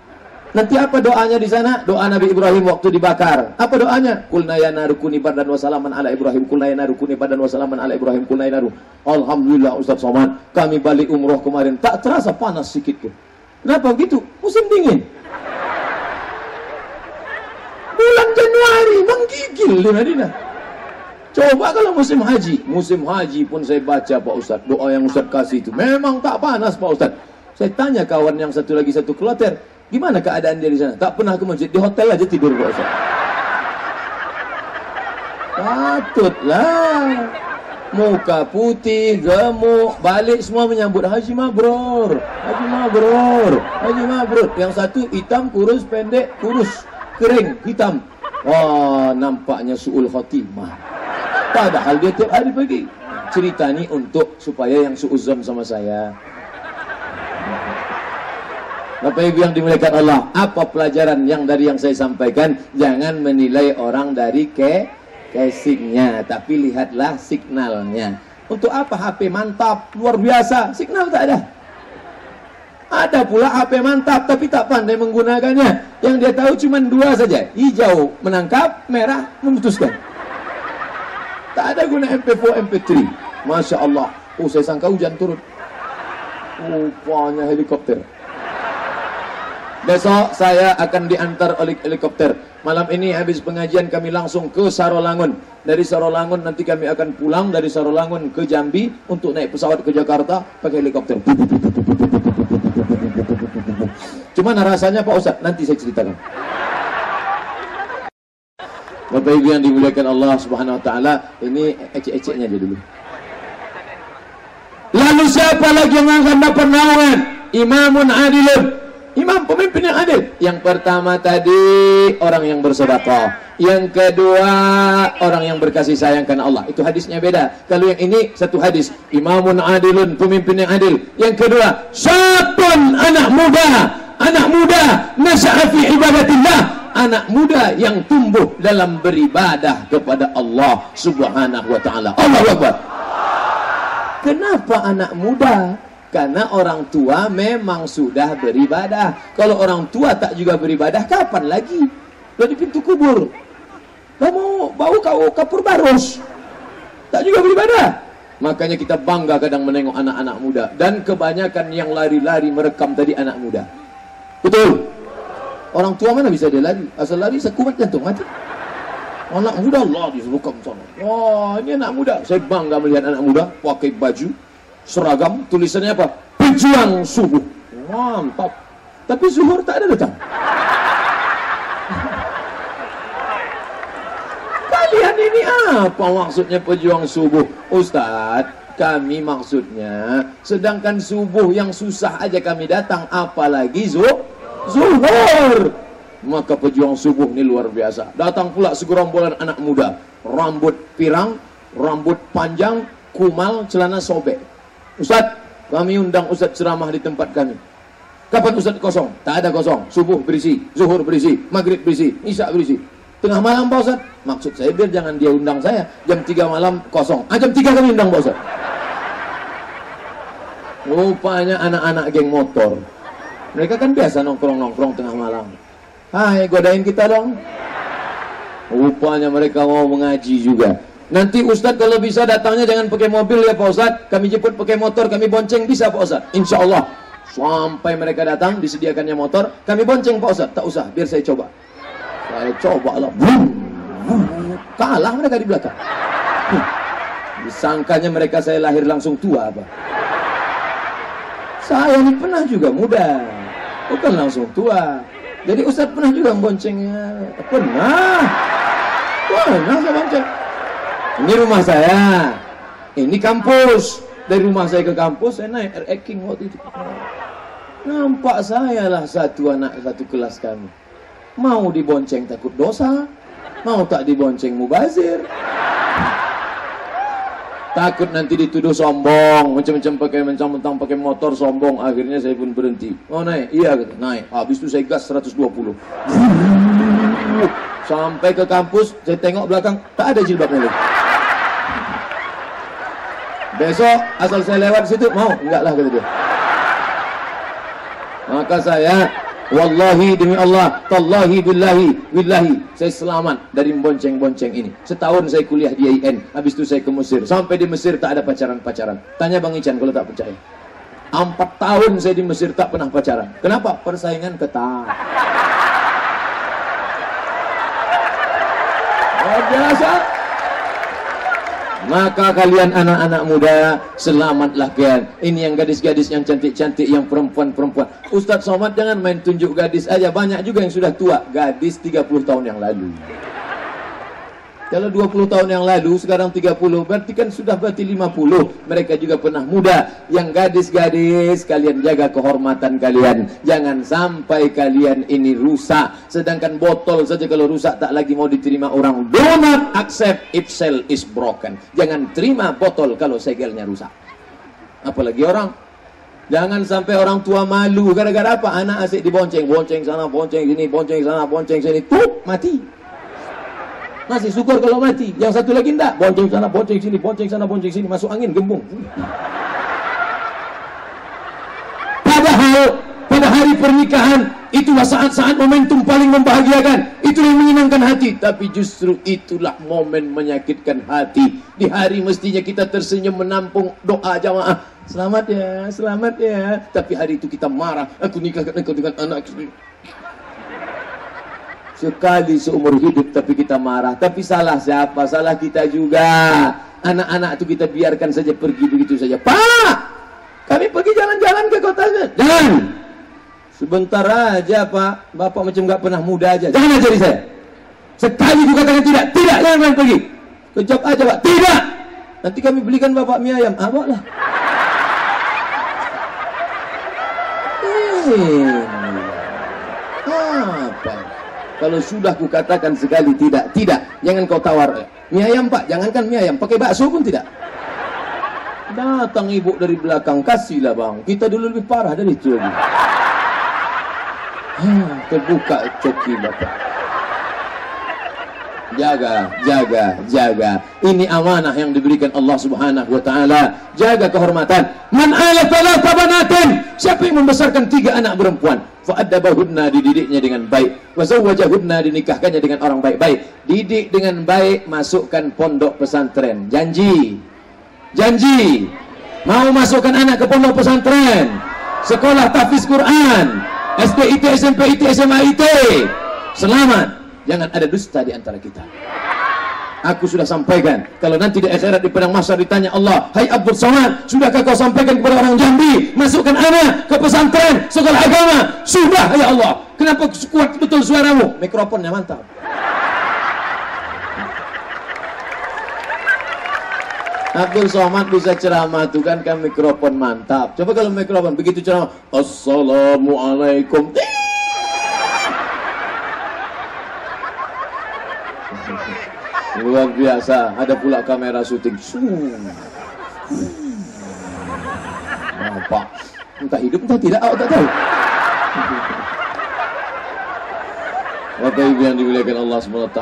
Nanti apa doanya di sana? Doa Nabi Ibrahim waktu dibakar. Apa doanya? Kulna ya narukuni badan wasalaman ala Ibrahim. Kulna ya narukuni badan wasalaman ala Ibrahim. Kulna ya naru. Alhamdulillah Ustadz Somad. Kami balik umroh kemarin. Tak terasa panas sedikit pun. Kenapa begitu? Musim dingin bulan Januari menggigil di Madinah. Coba kalau musim haji, musim haji pun saya baca Pak Ustadz, doa yang Ustadz kasih itu memang tak panas Pak Ustadz. Saya tanya kawan yang satu lagi satu kloter, gimana keadaan dia di sana? Tak pernah ke masjid, di hotel aja tidur Pak Ustadz. Patutlah. Muka putih, gemuk, balik semua menyambut Haji Mabrur. Haji Mabrur. Haji Mabrur. Yang satu hitam, kurus, pendek, kurus kering, hitam. Wah, nampaknya su'ul khatimah. Padahal dia tiap hari pergi. Cerita ni untuk supaya yang su'uzon sama saya. Bapak Ibu yang dimuliakan Allah, apa pelajaran yang dari yang saya sampaikan? Jangan menilai orang dari ke casingnya, tapi lihatlah signalnya. Untuk apa HP mantap, luar biasa, signal tak ada. Ada pula HP mantap tapi tak pandai menggunakannya. Yang dia tahu cuma dua saja. Hijau menangkap, merah memutuskan. Tak ada guna MP4, MP3. Masya Allah. Oh saya sangka hujan turun. Rupanya helikopter. Besok saya akan diantar oleh helikopter. Malam ini habis pengajian kami langsung ke Sarolangun. Dari Sarolangun nanti kami akan pulang dari Sarolangun ke Jambi untuk naik pesawat ke Jakarta pakai helikopter. Gimana rasanya Pak Ustaz? Nanti saya ceritakan. Bapak Ibu yang dimuliakan Allah Subhanahu wa taala, ini ecek-eceknya aja dulu. Lalu siapa lagi yang akan dapat naungan? Imamun adilun. Imam pemimpin yang adil. Yang pertama tadi orang yang bersedekah. Yang kedua orang yang berkasih sayang karena Allah. Itu hadisnya beda. Kalau yang ini satu hadis, imamun adilun, pemimpin yang adil. Yang kedua, syabun anak muda, anak muda nasya'a fi ibadatillah, anak muda yang tumbuh dalam beribadah kepada Allah Subhanahu wa taala. Allahu Akbar. Kenapa anak muda? Karena orang tua memang sudah beribadah. Kalau orang tua tak juga beribadah, kapan lagi? Lo di pintu kubur. Kamu bau kau kapur barus. Tak juga beribadah. Makanya kita bangga kadang menengok anak-anak muda. Dan kebanyakan yang lari-lari merekam tadi anak muda. Betul? Orang tua mana bisa dia lari? Asal lari sekumat jantung mati. Anak muda Allah disuruh sana. Wah, ini anak muda. Saya bangga melihat anak muda pakai baju seragam tulisannya apa? Pejuang subuh. Mantap. Tapi zuhur tak ada datang. Kalian ini apa maksudnya pejuang subuh? Ustaz, kami maksudnya sedangkan subuh yang susah aja kami datang apalagi zu zuhur maka pejuang subuh ini luar biasa datang pula segerombolan anak muda rambut pirang rambut panjang kumal celana sobek Ustaz kami undang Ustaz ceramah di tempat kami kapan Ustaz kosong tak ada kosong subuh berisi zuhur berisi maghrib berisi isya berisi tengah malam Pak Ustaz maksud saya biar jangan dia undang saya jam 3 malam kosong ah, jam 3 kami undang Pak Ustaz Rupanya anak-anak geng motor. Mereka kan biasa nongkrong-nongkrong tengah malam. Hai, godain kita dong. Rupanya mereka mau mengaji juga. Nanti Ustadz kalau bisa datangnya jangan pakai mobil ya Pak Ustadz. Kami jemput pakai motor, kami bonceng bisa Pak Ustadz. Insya Allah. Sampai mereka datang, disediakannya motor, kami bonceng Pak Ustadz. Tak usah, biar saya coba. Saya coba lah. Kalah mereka di belakang. Disangkanya mereka saya lahir langsung tua apa. Saya ini pernah juga muda, bukan langsung tua. Jadi Ustadz pernah juga boncengnya. Pernah. Pernah saya bonceng. Ini rumah saya. Ini kampus. Dari rumah saya ke kampus, saya naik RX King waktu itu. Nampak saya lah satu anak satu kelas kami. Mau dibonceng takut dosa. Mau tak dibonceng mubazir. Takut nanti dituduh sombong, macam-macam pakai mentang-mentang pakai motor sombong. Akhirnya saya pun berhenti. Oh naik, iya naik. Habis itu saya gas 120. Sampai ke kampus, saya tengok belakang, tak ada jilbabnya lagi. Besok asal saya lewat situ, mau? Enggak lah kata dia. Maka saya Wallahi demi Allah, tallahi billahi, billahi, saya selamat dari bonceng-bonceng ini. Setahun saya kuliah di IAIN, habis itu saya ke Mesir. Sampai di Mesir tak ada pacaran-pacaran. Tanya Bang Ican kalau tak percaya. Empat tahun saya di Mesir tak pernah pacaran. Kenapa? Persaingan ketat. Oh, biasa. Maka kalian anak-anak muda Selamatlah kalian Ini yang gadis-gadis yang cantik-cantik Yang perempuan-perempuan. Ustadz Somad jangan main tunjuk gadis aja. Banyak juga yang sudah tua. Gadis 30 tahun yang lalu kalau 20 tahun yang lalu, sekarang 30, berarti kan sudah berarti 50. Mereka juga pernah muda. Yang gadis-gadis, kalian jaga kehormatan kalian. Jangan sampai kalian ini rusak. Sedangkan botol saja kalau rusak tak lagi mau diterima orang. Do not accept if cell is broken. Jangan terima botol kalau segelnya rusak. Apalagi orang. Jangan sampai orang tua malu. Gara-gara apa? Anak asik dibonceng. Bonceng sana, bonceng sini, bonceng sana, bonceng sini. Tuh, mati. Masih syukur kalau mati. Yang satu lagi enggak. Bonceng sana, bonceng sini, bonceng sana, bonceng sini. Masuk angin, gembung. Padahal pada hari pernikahan itulah saat-saat momentum paling membahagiakan. Itu yang menyenangkan hati. Tapi justru itulah momen menyakitkan hati. Di hari mestinya kita tersenyum menampung doa jamaah. Selamat ya, selamat ya. Tapi hari itu kita marah. Aku nikahkan engkau dengan anak Sekali seumur hidup tapi kita marah. Tapi salah siapa? Salah kita juga. Anak-anak itu kita biarkan saja pergi begitu saja. Pak! Kami pergi jalan-jalan ke kotanya. Jangan! Sebentar aja Pak. Bapak macam nggak pernah muda aja. Jangan ajari saya. Sekali juga katakan tidak. Tidak, jangan main pergi. Kejap aja Pak. Tidak! Nanti kami belikan Bapak mie ayam. Ah, lah. Eh. Kalau sudah kukatakan sekali tidak, tidak. Jangan kau tawar. Mie ayam pak, jangankan mie ayam, pakai bakso pun tidak. Datang ibu dari belakang, kasihlah bang. Kita dulu lebih parah dari itu. Hmm, terbuka coki bapak. Jaga, jaga, jaga. Ini amanah yang diberikan Allah Subhanahu wa taala. Jaga kehormatan. Man ala banatin. Siapa yang membesarkan tiga anak perempuan? Fa'addabahunna dididiknya dengan baik. Wa zawwajahunna dinikahkannya dengan orang baik-baik. Didik dengan baik, masukkan pondok pesantren. Janji. Janji. Mau masukkan anak ke pondok pesantren. Sekolah tahfiz Quran. SPIT, SMP IT, SMA IT. Selamat. Jangan ada dusta di antara kita. Aku sudah sampaikan. Kalau nanti di akhirat di padang masa ditanya Allah, Hai Abdul Somad, sudahkah kau sampaikan kepada orang Jambi, masukkan anak ke pesantren, sekolah agama? Sudah, ya Allah. Kenapa kuat betul suaramu? Mikrofonnya mantap. Abdul Somad bisa ceramah tuh kan kan mikrofon mantap. Coba kalau mikrofon begitu ceramah, Assalamualaikum. Luar biasa. Ada pula kamera syuting. Nampak. Entah hidup entah tidak, aku tak tahu. Bapak Ibu yang dimuliakan Allah SWT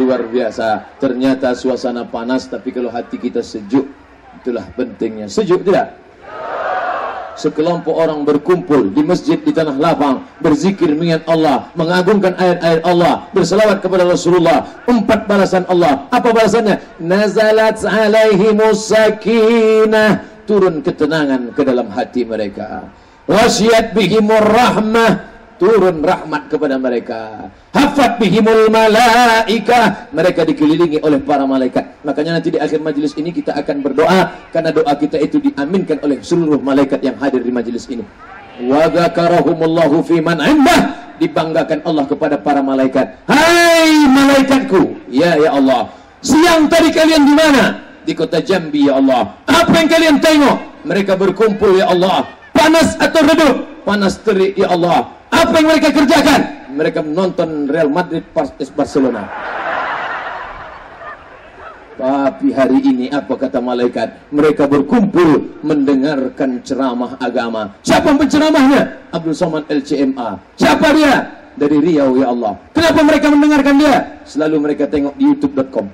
Luar biasa Ternyata suasana panas Tapi kalau hati kita sejuk Itulah pentingnya Sejuk tidak? Sekelompok orang berkumpul di masjid di tanah lapang Berzikir mengingat Allah Mengagungkan ayat-ayat Allah Berselawat kepada Rasulullah Empat balasan Allah. Apa balasannya? Nazalat alaihimus sakinah. Turun ketenangan ke dalam hati mereka. Wasiat bihimur rahmah turun rahmat kepada mereka. Hafat bihimul malaika mereka dikelilingi oleh para malaikat. Makanya nanti di akhir majlis ini kita akan berdoa karena doa kita itu diaminkan oleh seluruh malaikat yang hadir di majlis ini. Wa dzakarahumullahu fi man indah. Dibanggakan Allah kepada para malaikat. Hai malaikatku. Ya ya Allah. Siang tadi kalian di mana? Di kota Jambi ya Allah. Apa yang kalian tengok? Mereka berkumpul ya Allah. Panas atau redup? Panas terik ya Allah apa yang mereka kerjakan? Mereka menonton Real Madrid vs Barcelona. Tapi hari ini apa kata malaikat? Mereka berkumpul mendengarkan ceramah agama. Siapa penceramahnya? Abdul Somad LCMA. Siapa dia? Dari Riau ya Allah. Kenapa mereka mendengarkan dia? Selalu mereka tengok di youtube.com.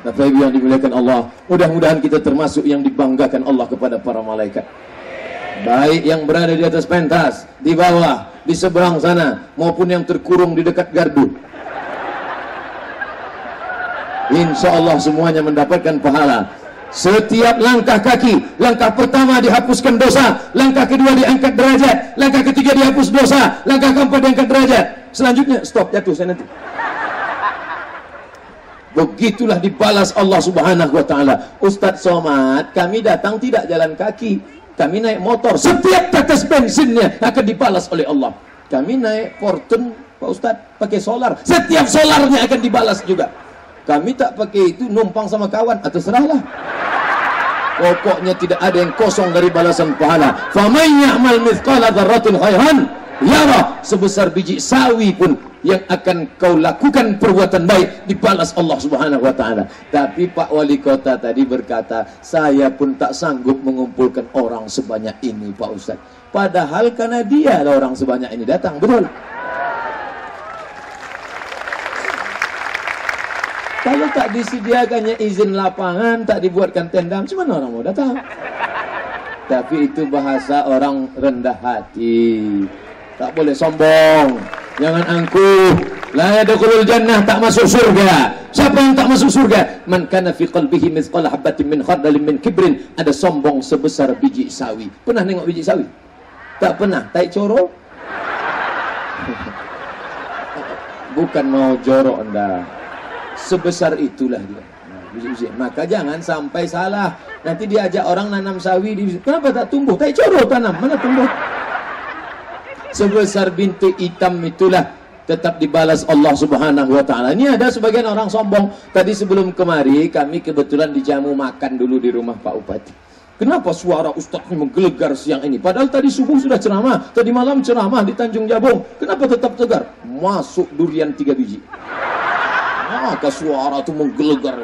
Bapak Ibu yang dimuliakan Allah, mudah-mudahan kita termasuk yang dibanggakan Allah kepada para malaikat baik yang berada di atas pentas, di bawah, di seberang sana, maupun yang terkurung di dekat gardu. Insya Allah semuanya mendapatkan pahala. Setiap langkah kaki, langkah pertama dihapuskan dosa, langkah kedua diangkat derajat, langkah ketiga dihapus dosa, langkah keempat diangkat derajat. Selanjutnya stop jatuh saya nanti. Begitulah dibalas Allah Subhanahu wa taala. Ustaz Somad, kami datang tidak jalan kaki, kami naik motor, setiap tetes bensinnya akan dibalas oleh Allah. Kami naik Fortune, Pak Ustadz, pakai solar. Setiap solarnya akan dibalas juga. Kami tak pakai itu numpang sama kawan, atau serahlah. Pokoknya tidak ada yang kosong dari balasan pahala. Faman ya'mal mithqala dzarratin khairan yara sebesar biji sawi pun yang akan kau lakukan perbuatan baik dibalas Allah Subhanahu wa taala. Tapi Pak Wali Kota tadi berkata, "Saya pun tak sanggup mengumpulkan orang sebanyak ini, Pak Ustaz." Padahal karena dia orang sebanyak ini datang, betul? Kalau tak disediakannya izin lapangan, tak dibuatkan tenda, mana orang mau datang? Tapi itu bahasa orang rendah hati. Tak boleh sombong. Jangan angkuh. La yadkhulul jannah tak masuk surga. Siapa yang tak masuk surga? Man kana fi qalbihi mithqal habatin min khardalin min kibrin. Ada sombong sebesar biji sawi. Pernah nengok biji sawi? Tak pernah. Tai coro? Bukan mau jorok anda. Sebesar itulah dia. Nah, Maka jangan sampai salah. Nanti diajak orang nanam sawi. Di... Kenapa tak tumbuh? Tai coro tanam. Mana tumbuh? Sebesar bintik hitam itulah tetap dibalas Allah Subhanahu wa taala. Ini ada sebagian orang sombong. Tadi sebelum kemari kami kebetulan dijamu makan dulu di rumah Pak Upati. Kenapa suara ustaz ini menggelegar siang ini? Padahal tadi subuh sudah ceramah, tadi malam ceramah di Tanjung Jabung. Kenapa tetap tegar? Masuk durian tiga biji. Maka suara itu menggelegar.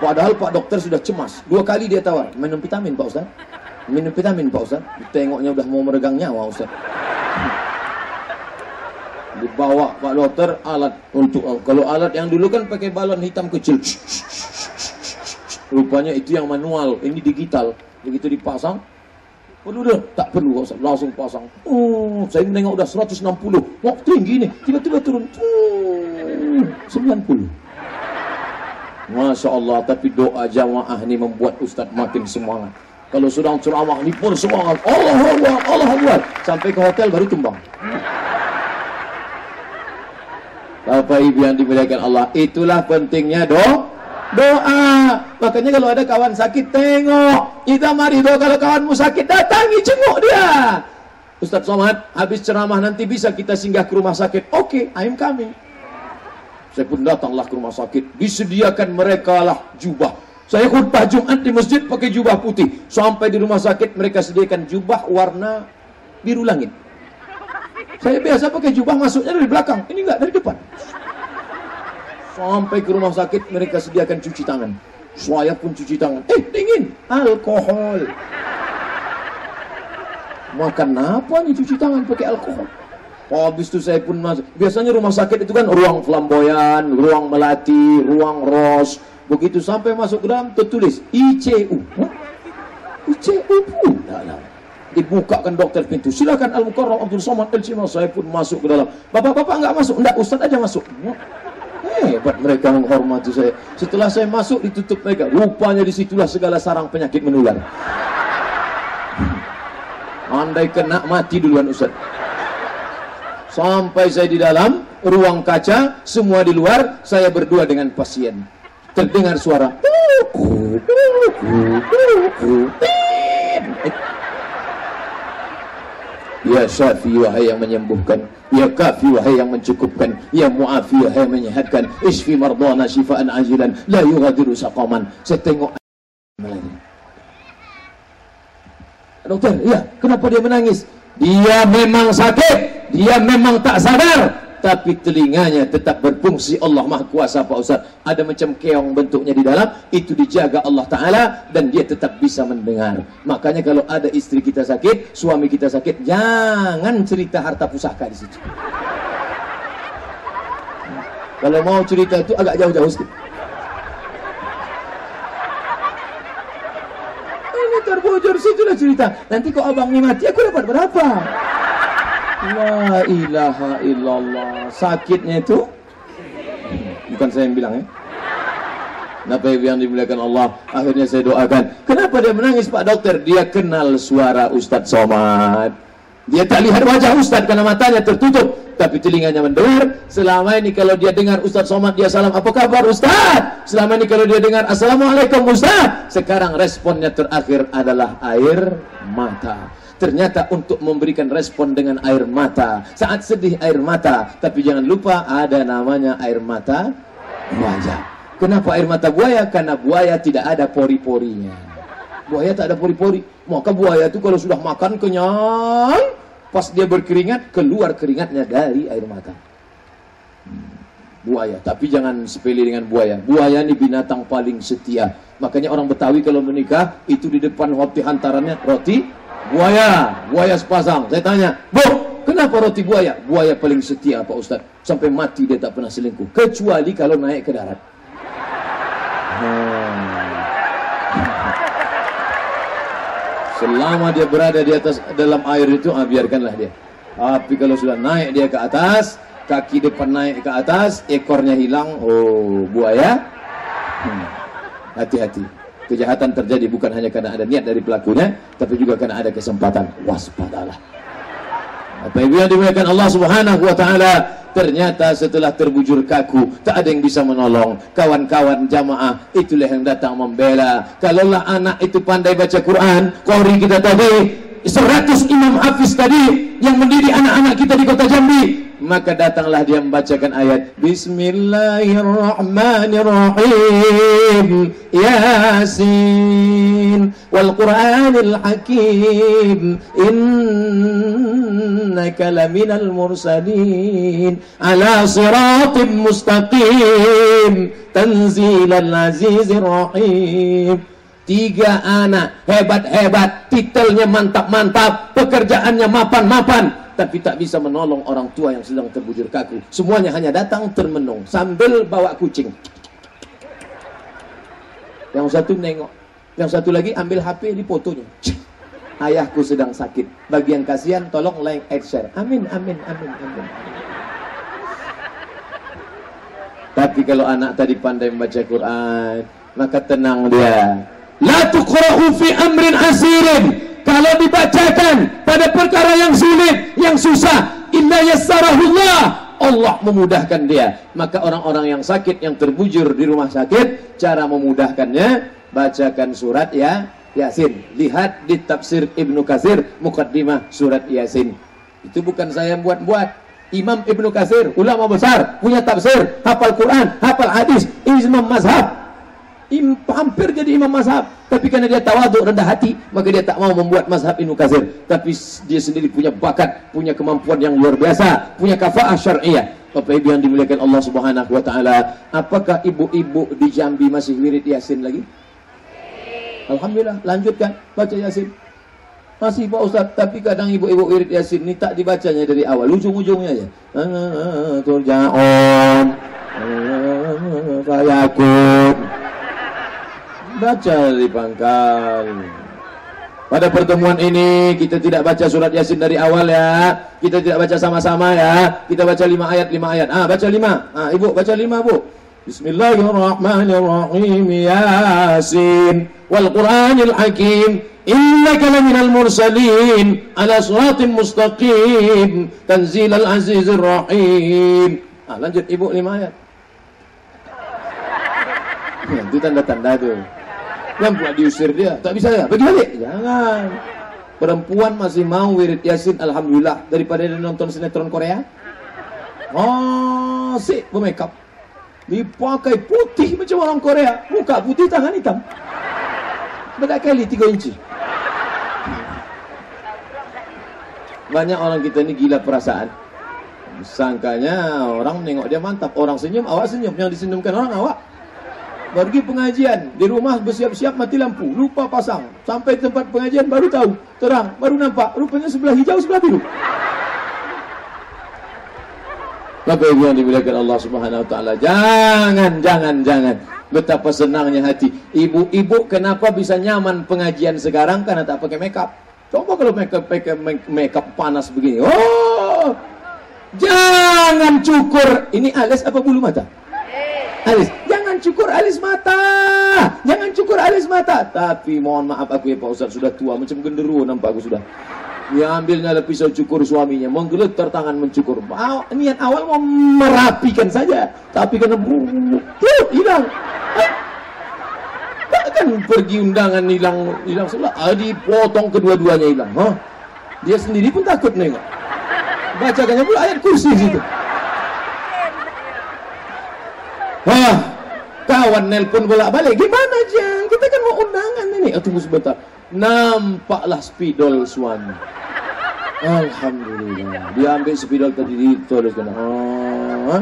Padahal Pak Dokter sudah cemas. Dua kali dia tawar. Minum vitamin Pak Ustaz. Minum vitamin Pak Ustaz. Tengoknya udah mau meregang nyawa Ustaz. Dibawa Pak Dokter alat untuk kalau alat yang dulu kan pakai balon hitam kecil. Rupanya itu yang manual, ini digital. Begitu dipasang, perlu dah, tak perlu Ustaz. langsung pasang. Oh, saya nengok udah 160. Wah, tinggi nih. Tiba-tiba turun. Uh, 90. Masya Allah, tapi doa jamaah ini membuat Ustaz makin semangat. Kalau sedang ceramah ini pun semangat. Allah Allah, Allah Allah. Sampai ke hotel baru tumbang. Bapak Ibu yang dimuliakan Allah, itulah pentingnya doa. Doa. Makanya kalau ada kawan sakit, tengok. Kita mari doa kalau kawanmu sakit, datangi jenguk dia. Ustaz Somad, habis ceramah nanti bisa kita singgah ke rumah sakit. Oke, okay, I'm coming. Saya pun datanglah ke rumah sakit. Disediakan mereka lah jubah. Saya khutbah Jumat di masjid pakai jubah putih. Sampai di rumah sakit mereka sediakan jubah warna biru langit. Saya biasa pakai jubah masuknya dari belakang. Ini enggak dari depan. Sampai ke rumah sakit mereka sediakan cuci tangan. Saya pun cuci tangan. Eh, dingin. Alkohol. Makan apa nih cuci tangan pakai alkohol? Habis itu saya pun masuk. Biasanya rumah sakit itu kan ruang flamboyan, ruang melati, ruang ros. Begitu sampai masuk dalam tertulis ICU. ICU pun. Dalam. Dibukakan dokter pintu. Silakan Al Mukarram Abdul Somad El Saya pun masuk ke dalam. Bapak-bapak enggak masuk. Enggak, Ustaz aja masuk. Hebat mereka menghormati saya. Setelah saya masuk ditutup mereka. Rupanya di situlah segala sarang penyakit menular. Andai kena mati duluan Ustaz. Sampai saya di dalam ruang kaca, semua di luar, saya berdua dengan pasien. Terdengar suara. Ya Syafi wahai yang menyembuhkan. Ya Kafi wahai yang mencukupkan. Ya Mu'afi wahai yang menyehatkan. Isfi mardana syifaan ajilan. La yugadiru saqaman. Saya tengok Dokter, iya, kenapa dia menangis? Dia memang sakit, dia memang tak sadar, tapi telinganya tetap berfungsi Allah Maha Kuasa Pak Ustaz. Ada macam keong bentuknya di dalam, itu dijaga Allah Ta'ala dan dia tetap bisa mendengar. Makanya kalau ada istri kita sakit, suami kita sakit, jangan cerita harta pusaka di situ. Kalau mau cerita itu agak jauh-jauh sedikit. terbujur situlah cerita. Nanti kok abang ini mati, aku dapat berapa? La ilaha illallah. Sakitnya itu bukan saya yang bilang ya. Kenapa yang dimuliakan Allah Akhirnya saya doakan Kenapa dia menangis Pak Dokter Dia kenal suara Ustadz Somad Dia tak lihat wajah Ustadz Karena matanya tertutup tapi telinganya mendengar. Selama ini kalau dia dengar Ustaz Somad dia salam, apa kabar Ustaz? Selama ini kalau dia dengar Assalamualaikum Ustaz. Sekarang responnya terakhir adalah air mata. Ternyata untuk memberikan respon dengan air mata. Saat sedih air mata. Tapi jangan lupa ada namanya air mata buaya. Kenapa air mata buaya? Karena buaya tidak ada pori-porinya. Buaya tak ada pori-pori. Maka buaya itu kalau sudah makan kenyang, Pas dia berkeringat, keluar keringatnya dari air mata. Buaya, tapi jangan sepele dengan buaya. Buaya ini binatang paling setia. Makanya orang Betawi kalau menikah, itu di depan roti hantarannya roti buaya. Buaya sepasang. Saya tanya, Bu, kenapa roti buaya? Buaya paling setia Pak Ustaz. Sampai mati dia tak pernah selingkuh. Kecuali kalau naik ke darat. Hmm. Selama dia berada di atas dalam air itu, ah, biarkanlah dia. Tapi kalau sudah naik dia ke atas, kaki depan naik ke atas, ekornya hilang, oh buaya. Hmm. Hati-hati. Hmm. Kejahatan terjadi bukan hanya karena ada niat dari pelakunya, tapi juga karena ada kesempatan. Waspadalah. Apa yang dimuliakan Allah Subhanahu wa taala, ternyata setelah terbujur kaku, tak ada yang bisa menolong. Kawan-kawan jamaah itulah yang datang membela. Kalaulah anak itu pandai baca Quran, qori kita tadi, 100 imam hafiz tadi yang mendidik anak-anak kita di kota Jambi, maka datanglah dia membacakan ayat Bismillahirrahmanirrahim Yasin wal Qur'anil Hakim innaka laminal mursalin ala siratim mustaqim tanzilal azizir rahim. Tiga anak hebat-hebat, titelnya mantap-mantap, pekerjaannya mapan-mapan, tapi tak bisa menolong orang tua yang sedang terbujur kaku. Semuanya hanya datang termenung sambil bawa kucing. Yang satu nengok, yang satu lagi ambil HP di fotonya. Ayahku sedang sakit. Bagi yang kasihan tolong like and share. Amin, amin, amin, amin. Tapi kalau anak tadi pandai membaca Quran, maka tenang dia. La tuqra'u fi amrin asirin kalau dibacakan pada perkara yang sulit, yang susah, illa yassarahullah, Allah memudahkan dia. Maka orang-orang yang sakit, yang terbujur di rumah sakit, cara memudahkannya, bacakan surat ya Yasin. Lihat di tafsir Ibnu Katsir, mukaddimah surat Yasin. Itu bukan saya buat-buat. Imam Ibnu Katsir, ulama besar, punya tafsir, hafal Quran, hafal hadis, imam mazhab. Im, hampir jadi imam mazhab, tapi karena dia tawaduk rendah hati, maka dia tak mau membuat mazhab Ibnu Katsir. Tapi dia sendiri punya bakat, punya kemampuan yang luar biasa, punya kafaah syariah. Bapak Ibu yang dimuliakan Allah Subhanahu wa taala, apakah ibu-ibu di Jambi masih wirid Yasin lagi? Alhamdulillah, lanjutkan baca Yasin. Masih Pak Ustaz, tapi kadang ibu-ibu wirid Yasin ni tak dibacanya dari awal, ujung-ujungnya aja. Turja'un. Fayakun. baca di pangkal. Pada pertemuan ini kita tidak baca surat Yasin dari awal ya. Kita tidak baca sama-sama ya. Kita baca lima ayat, lima ayat. Ah, baca lima. Ah, ibu baca lima, Bu. Bismillahirrahmanirrahim. Yasin wal Qur'anil Hakim. Innaka laminal mursalin ala siratin mustaqim tanzilal azizir rahim. Ah, lanjut Ibu lima ayat. Itu tanda-tanda tuh yang buat diusir dia tak bisa ya? Bagi balik. Jangan. Perempuan masih mau wirid yasin alhamdulillah. Daripada dia nonton sinetron Korea. Si bermakeup. Dipakai putih macam orang Korea. Muka putih tangan hitam. Beda kali tiga inci. Banyak orang kita ini gila perasaan. Sangkanya orang menengok dia mantap. Orang senyum awak senyum. Yang disenyumkan orang awak pergi pengajian di rumah bersiap-siap mati lampu lupa pasang. Sampai tempat pengajian baru tahu terang baru nampak. Rupanya sebelah hijau sebelah biru. Bapak Ibu yang dimuliakan Allah Subhanahu wa taala? Jangan jangan jangan. Betapa senangnya hati. Ibu-ibu kenapa bisa nyaman pengajian sekarang? Karena tak pakai makeup. Coba kalau makeup pakai makeup panas begini. Oh, jangan cukur. Ini alis apa bulu mata? Alis. Cukur alis mata. Jangan cukur alis mata. Tapi mohon maaf aku ya Pak Ustaz sudah tua macam genderuwo nampak aku sudah. Dia ambilnya pisau cukur suaminya, menggeletar tangan mencukur. Aw, niat awal mau merapikan saja, tapi kena hilang kan pergi undangan hilang hilang sebelah ah, dipotong kedua-duanya hilang dia sendiri pun takut nengok bacakannya pula ayat kursi situ Wah, kawan nelpon bolak-balik. Gimana Jang? Kita kan mau undangan ini. Oh, tunggu sebentar. Nampaklah spidol suami. Alhamdulillah. Dia ambil spidol tadi dituliskan. Oh,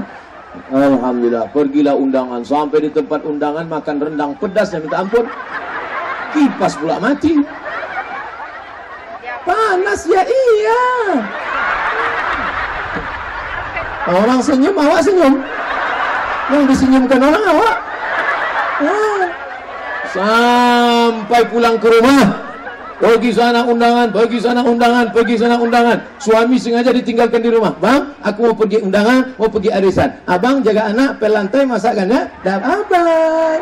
Alhamdulillah, pergilah undangan sampai di tempat undangan makan rendang pedas yang minta ampun. Kipas pula mati. Panas ya iya. Orang senyum, awak senyum. Yang disenyumkan orang awak. Sampai pulang ke rumah, Pergi sana undangan, pergi sana undangan, pergi sana undangan. Suami sengaja ditinggalkan di rumah. Bang, aku mau pergi undangan, mau pergi arisan. Abang jaga anak, pelantai masakannya, dan abang.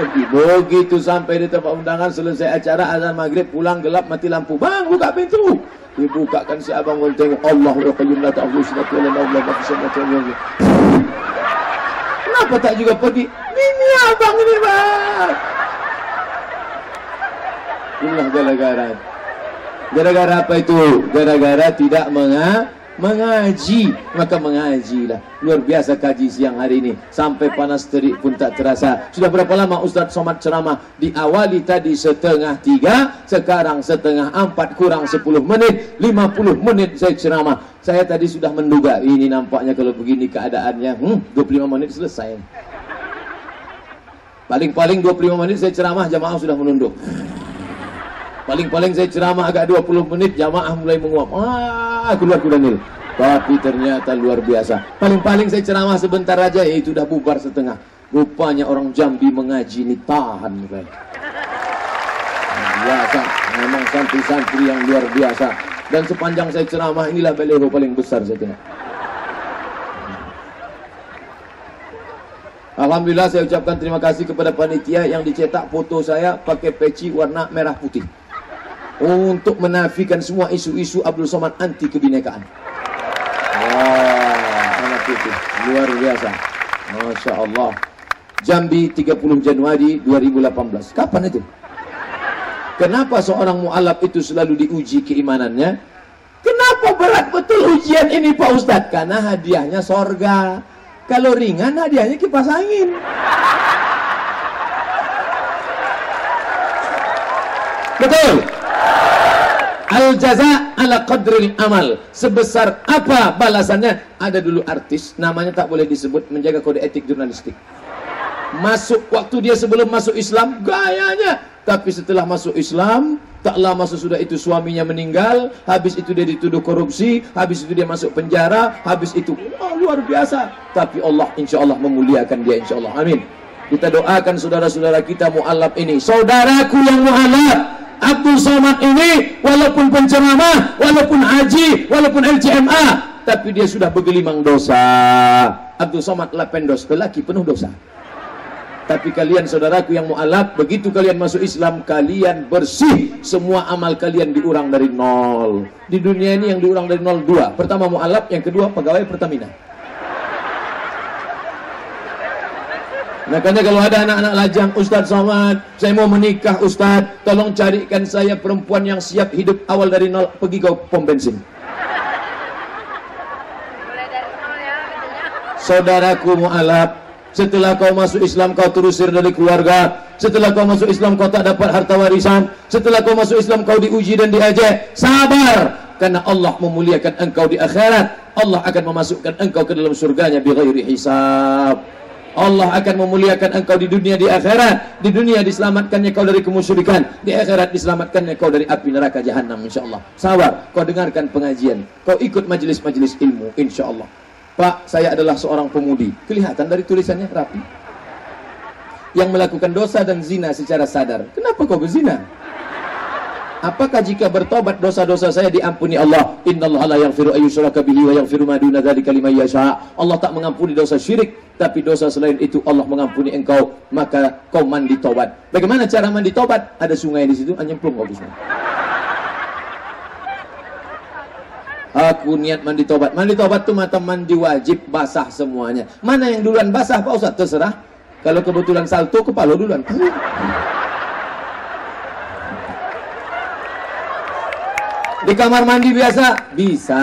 Pergi begitu sampai di tempat undangan selesai acara azan maghrib pulang gelap mati lampu. Bang, buka pintu. Dibukakan si abang tengok Allah ya qayyum la wa Kenapa tak juga pergi? Ini abang ini, Bang. Inilah gara-gara. Gara-gara apa itu? Gara-gara tidak menga mengaji. Maka mengajilah. Luar biasa kaji siang hari ini. Sampai panas terik pun tak terasa. Sudah berapa lama Ustaz Somad ceramah? Diawali tadi setengah tiga. Sekarang setengah empat kurang sepuluh menit. Lima puluh menit saya ceramah. Saya tadi sudah menduga. Ini nampaknya kalau begini keadaannya. Hmm, 25 menit selesai. Paling-paling 25 menit saya ceramah. Jamaah sudah menunduk. Paling-paling saya ceramah agak 20 menit, jamaah mulai menguap. Ah, keluar kuda nil. Tapi ternyata luar biasa. Paling-paling saya ceramah sebentar aja, ya itu udah bubar setengah. Rupanya orang Jambi mengaji ini tahan. Kayak. Biasa, memang santri-santri yang luar biasa. Dan sepanjang saya ceramah, inilah beliau paling besar saya. Alhamdulillah saya ucapkan terima kasih kepada panitia yang dicetak foto saya pakai peci warna merah putih untuk menafikan semua isu-isu Abdul Somad anti kebinekaan. Wah, anak itu luar biasa. Masya Allah. Jambi 30 Januari 2018. Kapan itu? Kenapa seorang mu'alaf itu selalu diuji keimanannya? Kenapa berat betul ujian ini Pak Ustadz? Karena hadiahnya sorga. Kalau ringan hadiahnya kipas angin. Betul. Al jaza ala qadril amal. Sebesar apa balasannya? Ada dulu artis, namanya tak boleh disebut menjaga kode etik jurnalistik. Masuk waktu dia sebelum masuk Islam gayanya, tapi setelah masuk Islam tak lama sesudah itu suaminya meninggal, habis itu dia dituduh korupsi, habis itu dia masuk penjara, habis itu oh, luar biasa. Tapi Allah insya Allah memuliakan dia insya Allah. Amin. Kita doakan saudara-saudara kita mualaf ini, saudaraku yang mualaf, Abdul Somad ini walaupun penceramah, walaupun haji, walaupun LCMA, tapi dia sudah bergelimang dosa. Abdul Somad lapendos, lelaki penuh dosa. Tapi kalian saudaraku yang mu'alaf Begitu kalian masuk Islam Kalian bersih Semua amal kalian diurang dari nol Di dunia ini yang diurang dari nol dua Pertama mu'alaf Yang kedua pegawai Pertamina Makanya kalau ada anak-anak lajang Ustadz Somad Saya mau menikah Ustadz Tolong carikan saya perempuan yang siap hidup awal dari nol Pergi ke pom bensin Saudaraku mu'alaf setelah kau masuk Islam kau terusir dari keluarga. Setelah kau masuk Islam kau tak dapat harta warisan. Setelah kau masuk Islam kau diuji dan diajak. Sabar. Karena Allah memuliakan engkau di akhirat. Allah akan memasukkan engkau ke dalam surganya bighairi hisab. Allah akan memuliakan engkau di dunia di akhirat. Di dunia diselamatkannya kau dari kemusyrikan. Di akhirat diselamatkannya kau dari api neraka jahanam insyaallah. Sabar, kau dengarkan pengajian. Kau ikut majelis-majelis ilmu insyaallah. Pak, saya adalah seorang pemudi. Kelihatan dari tulisannya rapi. Yang melakukan dosa dan zina secara sadar. Kenapa kau berzina? Apakah jika bertobat dosa-dosa saya diampuni Allah? Innallaha la yaghfiru ayyushraka bihi wa yaghfiru ma duna dzalika. Allah tak mengampuni dosa syirik, tapi dosa selain itu Allah mengampuni engkau, maka kau mandi tobat. Bagaimana cara mandi tobat? Ada sungai di situ, nyemplung kau di sana. Aku niat mandi tobat. Mandi tobat itu mata mandi wajib basah semuanya. Mana yang duluan basah Pak Ustaz? Terserah. Kalau kebetulan salto kepala duluan. Di kamar mandi biasa bisa.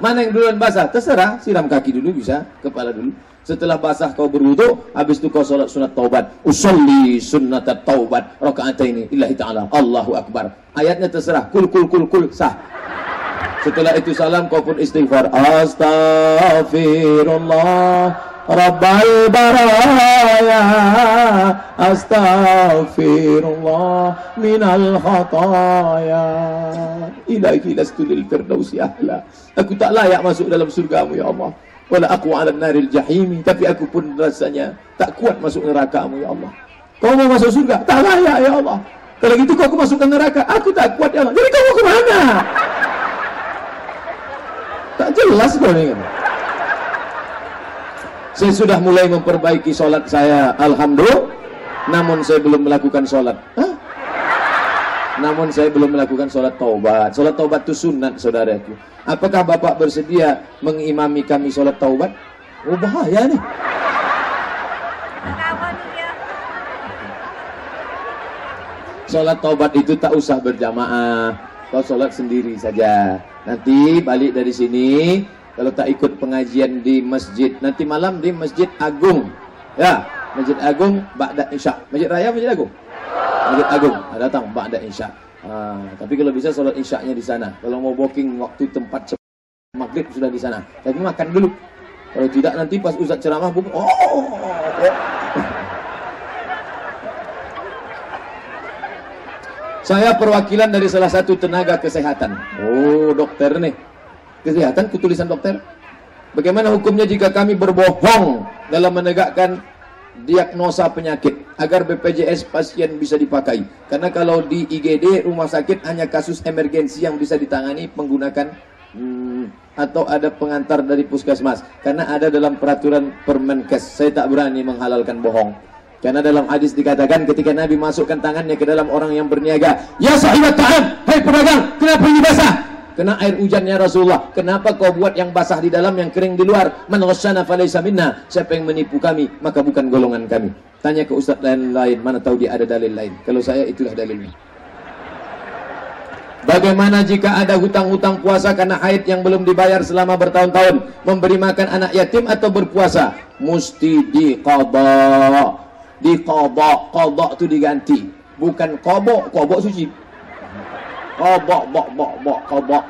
Mana yang duluan basah? Terserah. Siram kaki dulu bisa, kepala dulu. Setelah basah kau berwudu, habis itu kau solat sunat taubat. Usolli sunat taubat. Rakaat ini. Illahi ta'ala. Allahu Akbar. Ayatnya terserah. Kul kul kul kul sah. Setelah itu salam kau pun istighfar. Astaghfirullah Rabbal baraya Astaghfirullah minal khataya. Ilahi lastu lil firdausi ahla. Aku tak layak masuk dalam surgamu ya Allah. Wala aku ala naril jahimi Tapi aku pun rasanya tak kuat masuk nerakamu ya Allah. Kau mau masuk surga? Tak layak ya Allah. Kalau gitu kau aku masuk ke neraka. Aku tak kuat ya Allah. Jadi kau mau ke mana? Tak jelas kau ini. Saya sudah mulai memperbaiki sholat saya, alhamdulillah. Namun saya belum melakukan sholat. Hah? Namun saya belum melakukan sholat taubat. Sholat taubat itu sunat, saudaraku. Apakah bapak bersedia mengimami kami sholat taubat? Oh bahaya nih. Sholat taubat itu tak usah berjamaah. Kau sholat sendiri saja. Nanti balik dari sini, kalau tak ikut pengajian di masjid, nanti malam di Masjid Agung. Ya, Masjid Agung Ba'da Isya. Masjid Raya Masjid Agung. Masjid Agung. Ah, datang Ba'da Isya. Ah, tapi kalau bisa sholat Isya-nya di sana. Kalau mau booking waktu tempat maghrib sudah di sana. Tapi makan dulu. Kalau tidak nanti pas Ustaz ceramah buka, oh, ya. Saya perwakilan dari salah satu tenaga kesehatan. Oh, dokter nih. Kesehatan kutulisan dokter. Bagaimana hukumnya jika kami berbohong dalam menegakkan diagnosa penyakit agar BPJS pasien bisa dipakai? Karena kalau di IGD rumah sakit hanya kasus emergensi yang bisa ditangani menggunakan hmm, atau ada pengantar dari puskesmas. Karena ada dalam peraturan Permenkes. Saya tak berani menghalalkan bohong. Karena dalam hadis dikatakan ketika Nabi masukkan tangannya ke dalam orang yang berniaga, "Ya sahibat ta'am, hai pedagang, kenapa ini basah?" Kena air hujannya Rasulullah. Kenapa kau buat yang basah di dalam, yang kering di luar? Man ghasyana falaysa minna. Siapa yang menipu kami, maka bukan golongan kami. Tanya ke ustaz lain-lain, mana tahu dia ada dalil lain. Kalau saya itulah dalilnya. Bagaimana jika ada hutang-hutang puasa karena haid yang belum dibayar selama bertahun-tahun? Memberi makan anak yatim atau berpuasa? Mesti diqadha. Diqadha. Qadha itu diganti. Bukan qobok, qobok suci. Qobok, bok, bok, bok, qobok.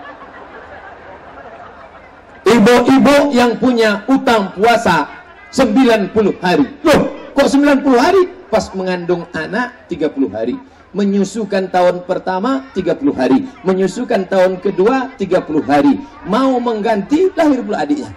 Ibu-ibu yang punya utang puasa 90 hari. Loh, kok 90 hari? Pas mengandung anak 30 hari menyusukan tahun pertama 30 hari, menyusukan tahun kedua 30 hari. Mau mengganti lahir pula adiknya.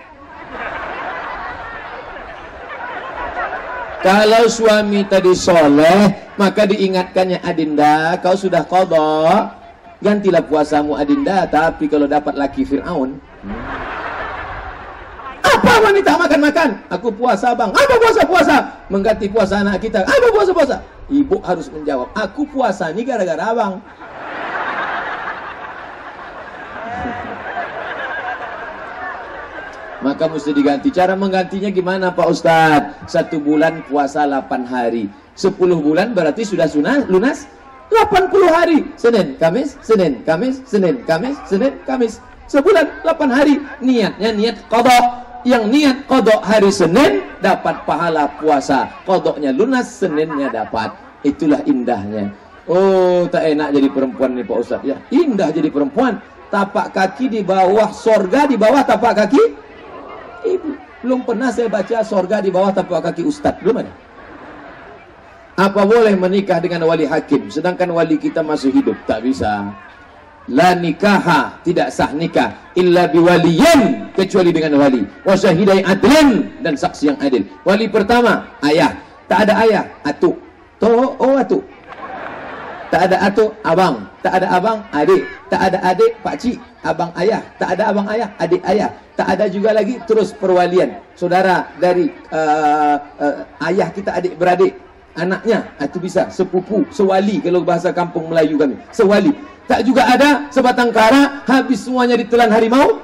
Kalau suami tadi soleh, maka diingatkannya Adinda, kau sudah kodok, gantilah puasamu Adinda. Tapi kalau dapat laki Fir'aun, apa wanita makan-makan? Aku puasa bang. Apa puasa-puasa? Mengganti puasa anak kita. Apa puasa-puasa? Ibu harus menjawab, aku puasa ini gara-gara abang. Maka mesti diganti. Cara menggantinya gimana Pak Ustadz? Satu bulan puasa 8 hari. 10 bulan berarti sudah sunah, lunas 80 hari. Senin, Kamis, Senin, Kamis, Senin, Kamis, Senin, Kamis. Sebulan 8 hari. Niatnya niat kodok yang niat kodok hari Senin dapat pahala puasa. Kodoknya lunas Seninnya dapat. Itulah indahnya. Oh tak enak jadi perempuan nih Pak Ustaz. Ya indah jadi perempuan. Tapak kaki di bawah sorga di bawah tapak kaki? Ibu belum pernah saya baca sorga di bawah tapak kaki Ustaz. Belum ada apa boleh menikah dengan wali hakim? Sedangkan wali kita masih hidup. Tak bisa. La nikaha tidak sah nikah illa biwaliyin kecuali dengan wali. Wa syahidai adlin dan saksi yang adil. Wali pertama ayah. Tak ada ayah atu to oh atu tak ada atu abang. Tak ada abang adik. Tak ada adik pak cik. Abang ayah. Tak ada abang ayah adik ayah. Tak ada juga lagi terus perwalian. Saudara dari uh, uh, ayah kita adik beradik anaknya itu bisa sepupu sewali kalau bahasa kampung Melayu kami sewali. Tak juga ada sebatang kara habis semuanya ditelan harimau.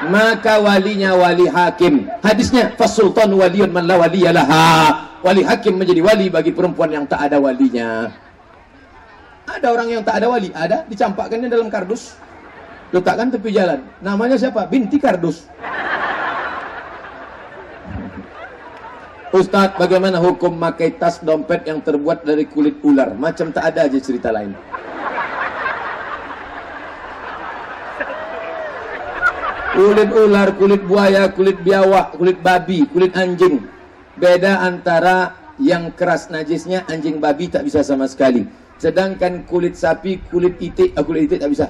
Maka walinya wali hakim. Hadisnya fasultan waliyun man la waliyalaha wali hakim menjadi wali bagi perempuan yang tak ada walinya. Ada orang yang tak ada wali? Ada. Dicampakkannya dalam kardus. Letakkan tepi jalan. Namanya siapa? Binti kardus Ustadz, bagaimana hukum pakai tas dompet yang terbuat dari kulit ular? Macam tak ada aja cerita lain. kulit ular, kulit buaya, kulit biawak, kulit babi, kulit anjing. Beda antara yang keras najisnya anjing babi tak bisa sama sekali. Sedangkan kulit sapi, kulit itik, uh, kulit itik tak bisa.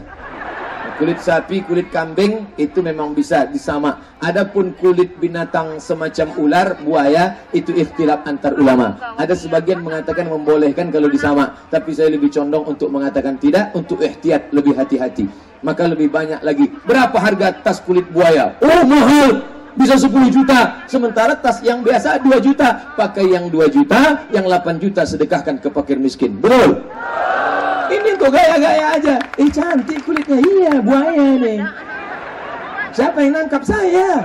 Kulit sapi, kulit kambing itu memang bisa disama. Adapun kulit binatang semacam ular, buaya itu ikhtilaf antar ulama. Ada sebagian mengatakan membolehkan kalau disama, tapi saya lebih condong untuk mengatakan tidak, untuk ihtiyat lebih hati-hati maka lebih banyak lagi. Berapa harga tas kulit buaya? Oh mahal, bisa 10 juta. Sementara tas yang biasa 2 juta. Pakai yang 2 juta, yang 8 juta sedekahkan ke fakir miskin. Betul? Ini kok gaya-gaya aja. Eh cantik kulitnya. Iya, buaya nih. Siapa yang nangkap saya?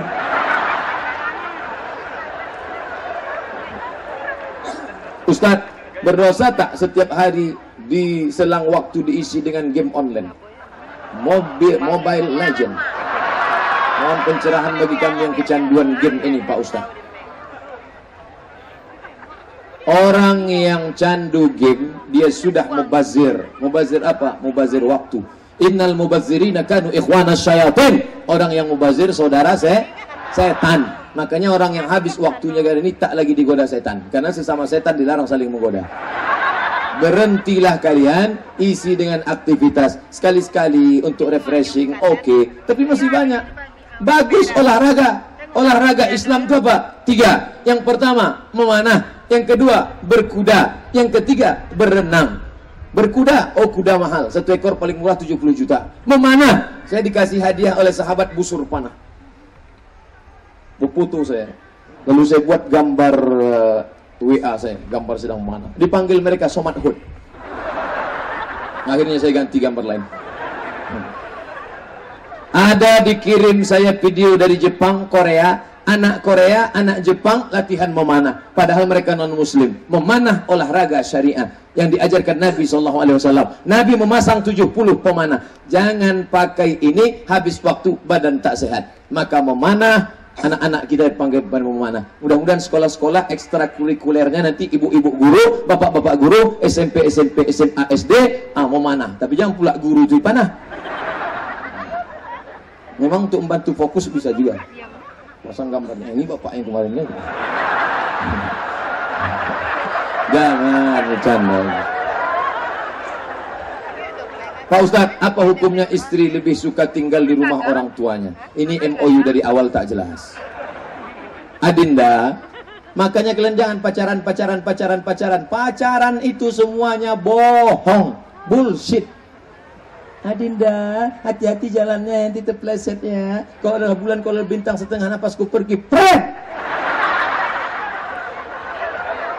Ustadz, berdosa tak setiap hari di selang waktu diisi dengan game online? Mobile, Mobile Legend. Mohon pencerahan bagi kami yang kecanduan game ini Pak Ustaz. Orang yang candu game, dia sudah mubazir. Mubazir apa? Mubazir waktu. Innal mubazirina kanu ikhwana syayatin. Orang yang mubazir saudara saya setan. Makanya orang yang habis waktunya kali ini tak lagi digoda setan. Karena sesama setan dilarang saling menggoda berhentilah kalian isi dengan aktivitas sekali-sekali untuk refreshing oke okay. tapi masih banyak bagus olahraga olahraga Islam itu apa tiga yang pertama memanah yang kedua berkuda. Yang ketiga berenang. Berkuda oh kuda mahal. Satu ekor paling murah 70 juta. Memanah. Saya dikasih hadiah oleh sahabat busur panah. Buputu saya. Lalu saya buat gambar uh, WA saya, gambar sedang mana. Dipanggil mereka Somat Hud. Akhirnya saya ganti gambar lain. Ada dikirim saya video dari Jepang, Korea, Anak Korea, anak Jepang latihan memanah. Padahal mereka non muslim. Memanah olahraga syariah yang diajarkan Nabi SAW. Nabi memasang 70 pemanah. Jangan pakai ini habis waktu badan tak sehat. Maka memanah anak-anak kita dipanggil memanah. Mudah-mudahan sekolah-sekolah ekstrakurikulernya nanti ibu-ibu guru, bapak-bapak guru, SMP, SMP, SMA, SD, ah memanah. Tapi jangan pula guru itu panah. Memang untuk membantu fokus bisa juga pasang gambarnya ini bapak yang kemarin lagi jangan bercanda Pak Ustadz, apa hukumnya istri lebih suka tinggal di rumah orang tuanya? Ini MOU dari awal tak jelas. Adinda, makanya kalian jangan pacaran, pacaran, pacaran, pacaran. Pacaran itu semuanya bohong, bullshit. Adinda, hati-hati jalannya nanti terpleset ya. Kalau adalah bulan kalau bintang setengah napasku pergi, pret.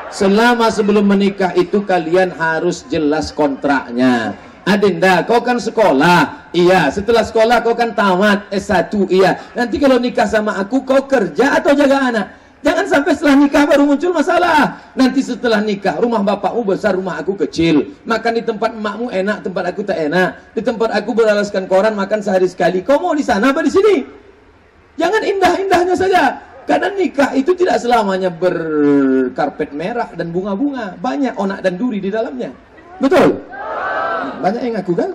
Selama sebelum menikah itu kalian harus jelas kontraknya. Adinda, kau kan sekolah. Iya, setelah sekolah kau kan tamat S1. Iya. Nanti kalau nikah sama aku kau kerja atau jaga anak? Jangan sampai setelah nikah baru muncul masalah. Nanti setelah nikah, rumah bapakmu besar, rumah aku kecil. Makan di tempat emakmu enak, tempat aku tak enak. Di tempat aku beralaskan koran, makan sehari sekali. Kau mau di sana apa di sini? Jangan indah-indahnya saja. Karena nikah itu tidak selamanya berkarpet merah dan bunga-bunga. Banyak onak dan duri di dalamnya. Betul? Banyak yang ngaku kan?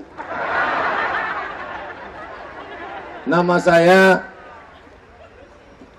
Nama saya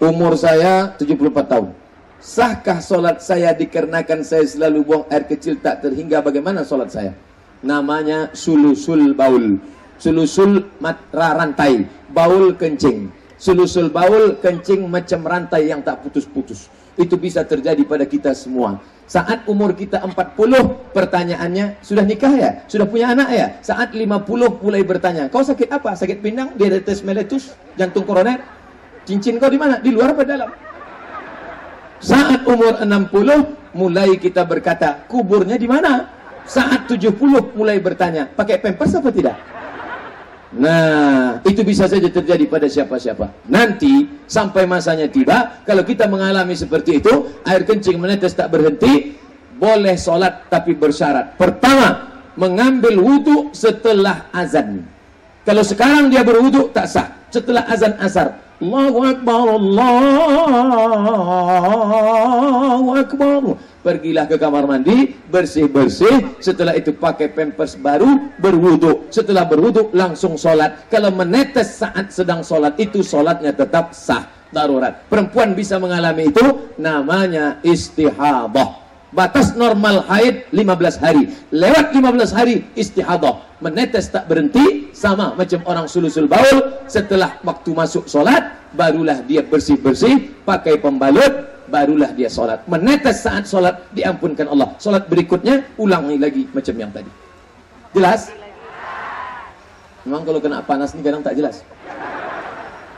Umur saya 74 tahun. Sahkah solat saya dikarenakan saya selalu buang air kecil tak terhingga bagaimana solat saya? Namanya sulusul baul. Sulusul matra rantai. Baul kencing. Sulusul baul kencing macam rantai yang tak putus-putus. Itu bisa terjadi pada kita semua. Saat umur kita 40, pertanyaannya, sudah nikah ya? Sudah punya anak ya? Saat 50 mulai bertanya, kau sakit apa? Sakit pinggang, diabetes mellitus, jantung koroner? Cincin kau di mana? Di luar apa dalam? Saat umur 60 mulai kita berkata, kuburnya di mana? Saat 70 mulai bertanya, pakai pampers apa tidak? Nah, itu bisa saja terjadi pada siapa-siapa. Nanti sampai masanya tiba, kalau kita mengalami seperti itu, air kencing menetes tak berhenti, boleh sholat tapi bersyarat. Pertama, mengambil wudhu setelah azan. Kalau sekarang dia berwudhu tak sah. Setelah azan asar, Allahu Akbar, Allahu Akbar. Pergilah ke kamar mandi, bersih-bersih. Setelah itu pakai pampers baru, berwudu. Setelah berwudu, langsung sholat. Kalau menetes saat sedang sholat, itu sholatnya tetap sah. Darurat. Perempuan bisa mengalami itu, namanya istihadah. Batas normal haid 15 hari. Lewat 15 hari istihadah. Menetes tak berhenti sama macam orang sulusul baul. Setelah waktu masuk solat, barulah dia bersih-bersih, pakai pembalut, barulah dia solat. Menetes saat solat diampunkan Allah. Solat berikutnya ulangi lagi macam yang tadi. Jelas? Memang kalau kena panas ini kadang tak jelas.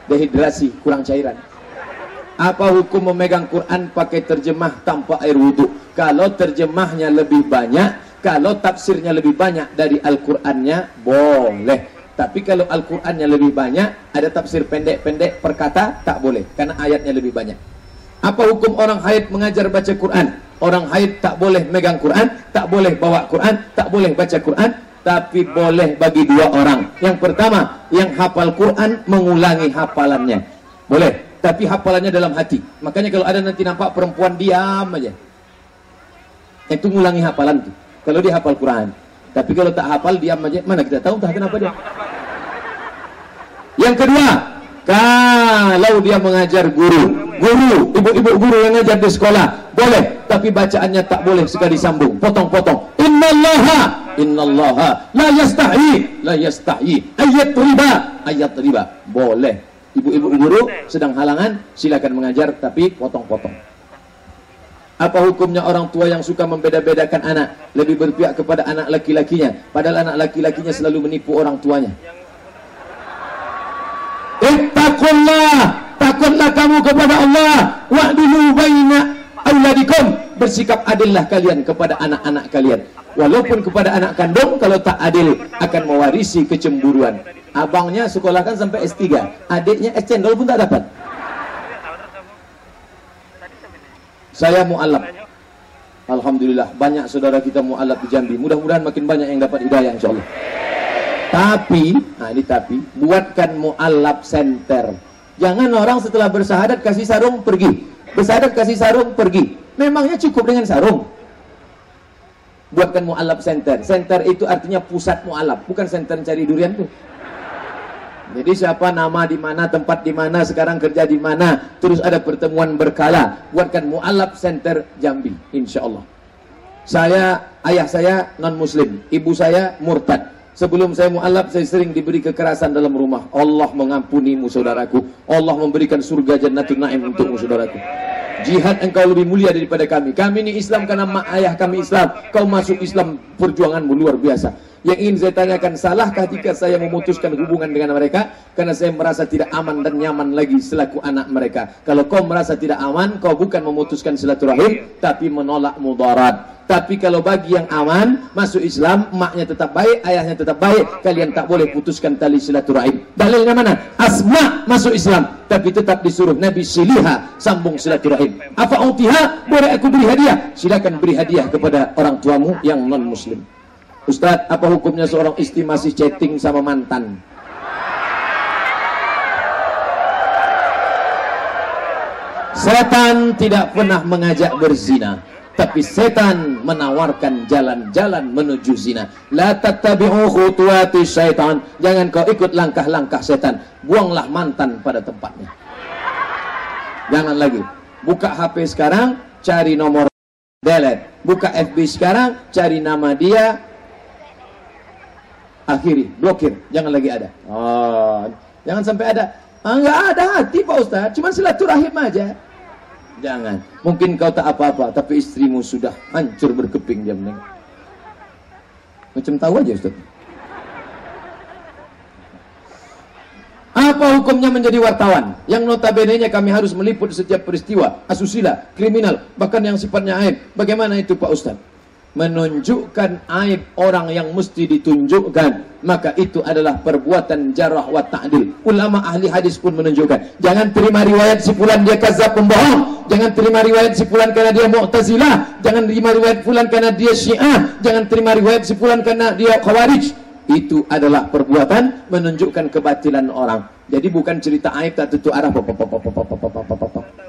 Dehidrasi, kurang cairan. Apa hukum memegang Quran pakai terjemah tanpa air wudhu? Kalau terjemahnya lebih banyak, kalau tafsirnya lebih banyak dari Al-Qur'annya, boleh. Tapi kalau Al-Qur'annya lebih banyak, ada tafsir pendek-pendek perkata, tak boleh. Karena ayatnya lebih banyak. Apa hukum orang haid mengajar baca Quran? Orang haid tak boleh megang Quran, tak boleh bawa Quran, tak boleh baca Quran, tapi boleh bagi dua orang. Yang pertama, yang hafal Quran mengulangi hafalannya. Boleh, tapi hafalannya dalam hati. Makanya kalau ada nanti nampak perempuan diam aja. Itu ngulangi hafalan tuh. Kalau dia hafal Quran. Tapi kalau tak hafal diam aja. Mana kita tahu tak kenapa dia. Yang kedua kalau dia mengajar guru. Guru ibu-ibu guru yang ngajar di sekolah. Boleh tapi bacaannya tak boleh sekali sambung potong-potong. Innallaha innallaha. La yastahi la yastahi. Ayat riba ayat riba. Boleh ibu-ibu guru sedang halangan silakan mengajar tapi potong-potong. Apa hukumnya orang tua yang suka membeda-bedakan anak? Lebih berpihak kepada anak laki-lakinya Padahal anak laki-lakinya selalu menipu orang tuanya. Ittaqullah! Takutlah kamu kepada Allah. Wa'dulu baina awladikum Bersikap adillah kalian kepada anak-anak kalian Walaupun kepada anak kandung Kalau tak adil akan mewarisi kecemburuan Abangnya sekolahkan sampai S3 Adiknya S cendol pun tak dapat Saya mu'alaf. Alhamdulillah banyak saudara kita mu'alaf di Jambi. Mudah-mudahan makin banyak yang dapat hidayah insyaAllah. Tapi, nah ini tapi, buatkan mu'alaf center. Jangan orang setelah bersahadat kasih sarung pergi. Bersahadat kasih sarung pergi. Memangnya cukup dengan sarung? Buatkan mu'alaf center. Center itu artinya pusat mu'alaf, bukan center cari durian tuh. Jadi siapa nama di mana, tempat di mana, sekarang kerja di mana, terus ada pertemuan berkala, buatkan mualaf center Jambi, insya Allah. Saya, ayah saya non muslim, ibu saya murtad. Sebelum saya mualaf, saya sering diberi kekerasan dalam rumah. Allah mengampunimu saudaraku. Allah memberikan surga jannatul naim untukmu saudaraku. Jihad engkau lebih mulia daripada kami. Kami ini Islam karena mak ayah kami Islam. Kau masuk Islam perjuanganmu luar biasa. Yang ingin saya tanyakan, salahkah jika saya memutuskan hubungan dengan mereka? Karena saya merasa tidak aman dan nyaman lagi selaku anak mereka. Kalau kau merasa tidak aman, kau bukan memutuskan silaturahim, tapi menolak mudarat. Tapi kalau bagi yang aman, masuk Islam, emaknya tetap baik, ayahnya tetap baik, kalian tak boleh putuskan tali silaturahim. Dalilnya mana? Asma masuk Islam, tapi tetap disuruh Nabi siliha sambung silaturahim. Apa utiha? Boleh aku beri hadiah? Silakan beri hadiah kepada orang tuamu yang non muslim. Ustadz, apa hukumnya seorang istri masih chatting sama mantan? Setan tidak pernah mengajak berzina, tapi setan menawarkan jalan-jalan menuju zina. La tattabi'u khutuwati syaitan. Jangan kau ikut langkah-langkah setan. Buanglah mantan pada tempatnya. Jangan lagi. Buka HP sekarang, cari nomor delete. Buka FB sekarang, cari nama dia, akhiri, blokir, jangan lagi ada. Oh, jangan sampai ada. Ah, enggak ada hati Pak Ustaz, cuma silaturahim aja. Jangan. Mungkin kau tak apa-apa, tapi istrimu sudah hancur berkeping menengok. Macam tahu aja Ustaz. Apa hukumnya menjadi wartawan? Yang notabene-nya kami harus meliput setiap peristiwa, asusila, kriminal, bahkan yang sifatnya aib. Bagaimana itu Pak Ustaz? Menunjukkan aib orang yang mesti ditunjukkan maka itu adalah perbuatan jarah wa ta'dil ulama ahli hadis pun menunjukkan jangan terima riwayat si fulan dia kazab pembohong jangan terima riwayat si fulan karena dia mu'tazilah jangan terima riwayat fulan karena dia syiah jangan terima riwayat si fulan karena dia khawarij itu adalah perbuatan menunjukkan kebatilan orang jadi bukan cerita aib tak tentu arah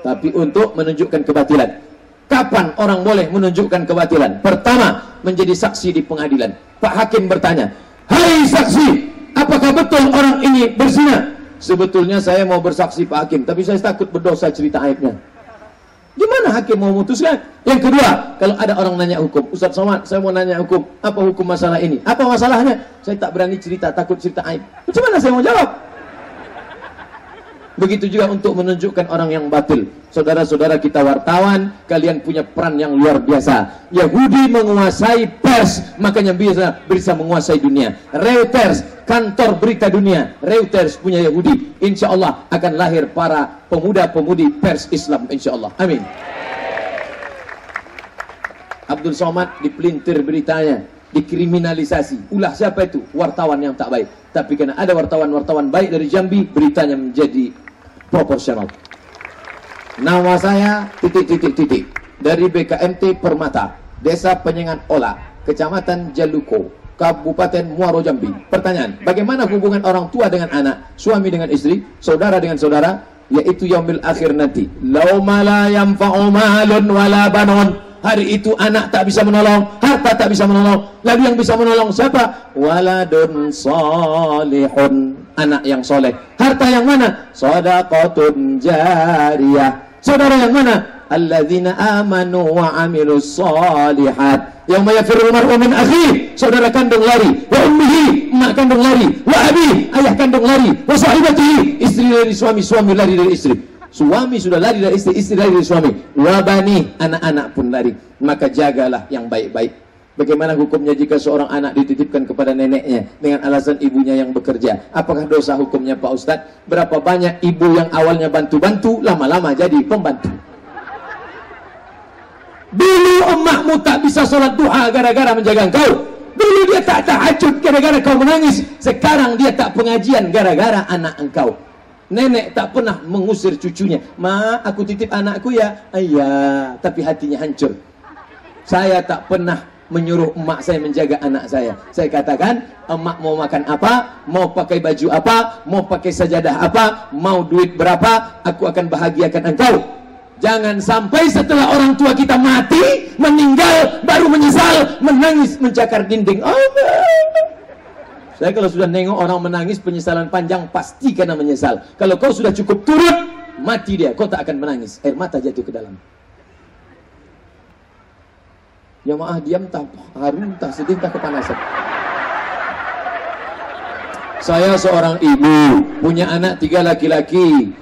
tapi untuk menunjukkan kebatilan Kapan orang boleh menunjukkan kebatilan? Pertama, menjadi saksi di pengadilan. Pak Hakim bertanya, Hai saksi, apakah betul orang ini berzina? Sebetulnya saya mau bersaksi Pak Hakim, tapi saya takut berdosa cerita aibnya. Gimana hakim mau memutuskan? Yang kedua, kalau ada orang nanya hukum, Ustaz Somad, saya mau nanya hukum, apa hukum masalah ini? Apa masalahnya? Saya tak berani cerita, takut cerita aib. Macam mana saya mau jawab? Begitu juga untuk menunjukkan orang yang batil. Saudara-saudara kita wartawan, kalian punya peran yang luar biasa. Yahudi menguasai pers, makanya bisa bisa menguasai dunia. Reuters, kantor berita dunia. Reuters punya Yahudi. Insya Allah akan lahir para pemuda-pemudi pers Islam. Insya Allah. Amin. Abdul Somad dipelintir beritanya dikriminalisasi. Ulah siapa itu? Wartawan yang tak baik. Tapi karena ada wartawan-wartawan baik dari Jambi, beritanya menjadi proporsional. Nama saya titik-titik-titik dari BKMT Permata, Desa Penyengat Ola, Kecamatan Jaluko, Kabupaten Muaro Jambi. Pertanyaan, bagaimana hubungan orang tua dengan anak, suami dengan istri, saudara dengan saudara, yaitu yaumil akhir nanti. Yanfa'u malun wala banon. Hari itu anak tak bisa menolong, harta tak bisa menolong. Lalu yang bisa menolong siapa? Waladun salihun. Anak yang soleh. Harta yang mana? Sadaqatun jariyah. Saudara yang mana? Alladzina amanu wa amilu salihat. Yang mayafirul mar'u min akhi. Saudara kandung lari. Wa ummihi. Mak kandung lari. Wa abi. Ayah kandung lari. Wa sahibatihi. Istri dari suami. Suami lari dari istri. Suami sudah lari dari istri, istri lari dari suami. Wabani, anak-anak pun lari. Maka jagalah yang baik-baik. Bagaimana hukumnya jika seorang anak dititipkan kepada neneknya dengan alasan ibunya yang bekerja? Apakah dosa hukumnya Pak Ustadz? Berapa banyak ibu yang awalnya bantu-bantu, lama-lama jadi pembantu? Dulu emakmu tak bisa sholat duha gara-gara menjaga engkau. Dulu dia tak tahajud gara-gara kau menangis. Sekarang dia tak pengajian gara-gara anak engkau. Nenek tak pernah mengusir cucunya. Ma, aku titip anakku ya. Iya, tapi hatinya hancur. Saya tak pernah menyuruh emak saya menjaga anak saya. Saya katakan, emak mau makan apa, mau pakai baju apa, mau pakai sajadah apa, mau duit berapa, aku akan bahagiakan engkau. Jangan sampai setelah orang tua kita mati, meninggal, baru menyesal, menangis, mencakar dinding. Saya kalau sudah nengok orang menangis penyesalan panjang pasti karena menyesal. Kalau kau sudah cukup turut, mati dia, kau tak akan menangis. Air mata jatuh ke dalam. Ya maaf diam tak harum tak sedih tak kepanasan. Saya seorang ibu punya anak tiga laki-laki.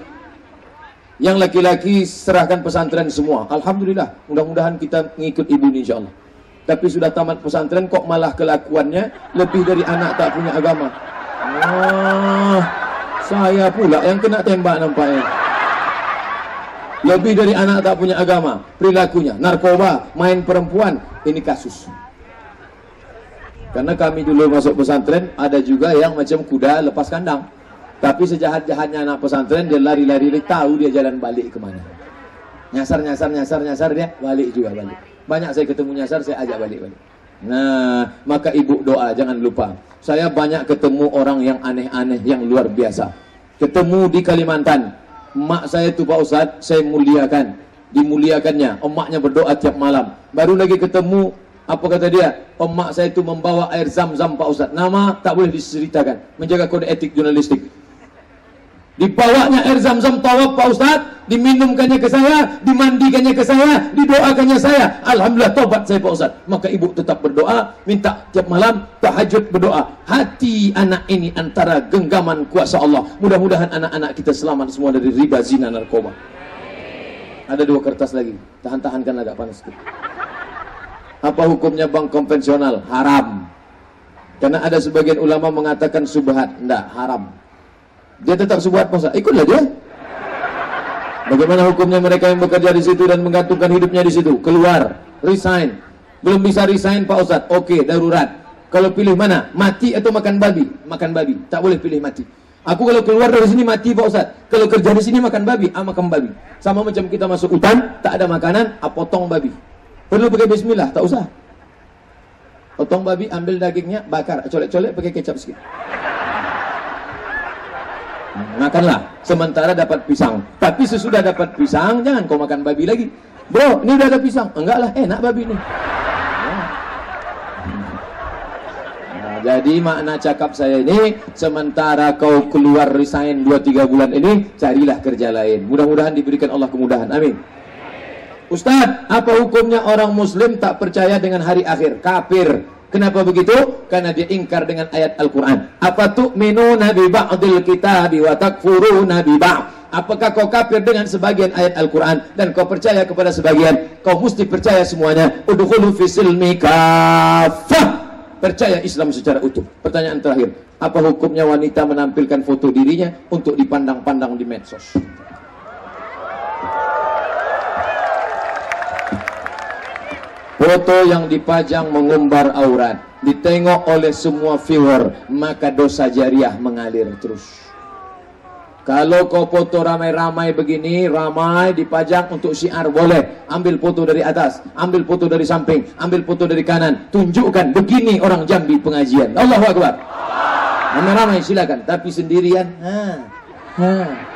Yang laki-laki serahkan pesantren semua. Alhamdulillah. Mudah-mudahan kita mengikut ibu ini insyaAllah tapi sudah tamat pesantren kok malah kelakuannya lebih dari anak tak punya agama. Oh, saya pula yang kena tembak nampaknya. Lebih dari anak tak punya agama, perilakunya, narkoba, main perempuan, ini kasus. Karena kami dulu masuk pesantren, ada juga yang macam kuda lepas kandang. Tapi sejahat-jahatnya anak pesantren, dia lari-lari, tahu dia jalan balik ke mana. Nyasar, nyasar, nyasar, nyasar, dia balik juga balik. Banyak saya ketemu nyasar, saya ajak balik-balik. Nah, maka ibu doa, jangan lupa. Saya banyak ketemu orang yang aneh-aneh, yang luar biasa. Ketemu di Kalimantan. Mak saya itu Pak Ustadz, saya muliakan. Dimuliakannya. Emaknya berdoa tiap malam. Baru lagi ketemu, apa kata dia? Emak saya itu membawa air zam-zam Pak Ustadz. Nama tak boleh diceritakan. Menjaga kode etik jurnalistik. Dibawanya air zam-zam tawaf Pak Ustaz, diminumkannya ke saya, dimandikannya ke saya, didoakannya saya. Alhamdulillah tobat saya Pak Ustaz. Maka ibu tetap berdoa, minta tiap malam tahajud berdoa. Hati anak ini antara genggaman kuasa Allah. Mudah-mudahan anak-anak kita selamat semua dari riba, zina, narkoba. Ada dua kertas lagi. Tahan-tahankan agak panas sedikit. Apa hukumnya bank konvensional? Haram. Karena ada sebagian ulama mengatakan subhat. Tidak, haram. Dia tetap sebuah puasa. Ikutlah dia. Bagaimana hukumnya mereka yang bekerja di situ dan menggantungkan hidupnya di situ? Keluar, resign. Belum bisa resign Pak Ustaz. Oke, darurat. Kalau pilih mana? Mati atau makan babi? Makan babi. Tak boleh pilih mati. Aku kalau keluar dari sini mati Pak Ustaz. Kalau kerja di sini makan babi, ah makan babi. Sama macam kita masuk hutan, tak ada makanan, ah potong babi. Perlu pakai bismillah, tak usah. Potong babi, ambil dagingnya, bakar, colek-colek pakai kecap sikit. Makanlah sementara dapat pisang. Tapi sesudah dapat pisang, jangan kau makan babi lagi. Bro, ini udah ada pisang. Enggak lah, enak babi ini. Nah, jadi makna cakap saya ini sementara kau keluar resign 2-3 bulan ini carilah kerja lain. Mudah-mudahan diberikan Allah kemudahan. Amin. Ustaz, apa hukumnya orang muslim tak percaya dengan hari akhir? Kafir. Kenapa begitu? Karena dia ingkar dengan ayat Al-Quran. Apa tu'minuna bi ba'dil kitabi wa takfuruna bi ba'd? Apakah kau kafir dengan sebagian ayat Al-Quran dan kau percaya kepada sebagian? Kau mesti percaya semuanya. Udkhulu fi silmi kafah. Percaya Islam secara utuh. Pertanyaan terakhir. Apa hukumnya wanita menampilkan foto dirinya untuk dipandang-pandang di medsos? Foto yang dipajang mengumbar aurat. Ditengok oleh semua viewer Maka dosa jariah mengalir terus. Kalau kau foto ramai-ramai begini Ramai dipajang untuk syiar boleh. Ambil foto dari atas Ambil foto dari samping Ambil foto dari kanan. Tunjukkan begini orang Jambi pengajian. Allahu Akbar. Ramai-ramai silakan. Tapi sendirian. Ha.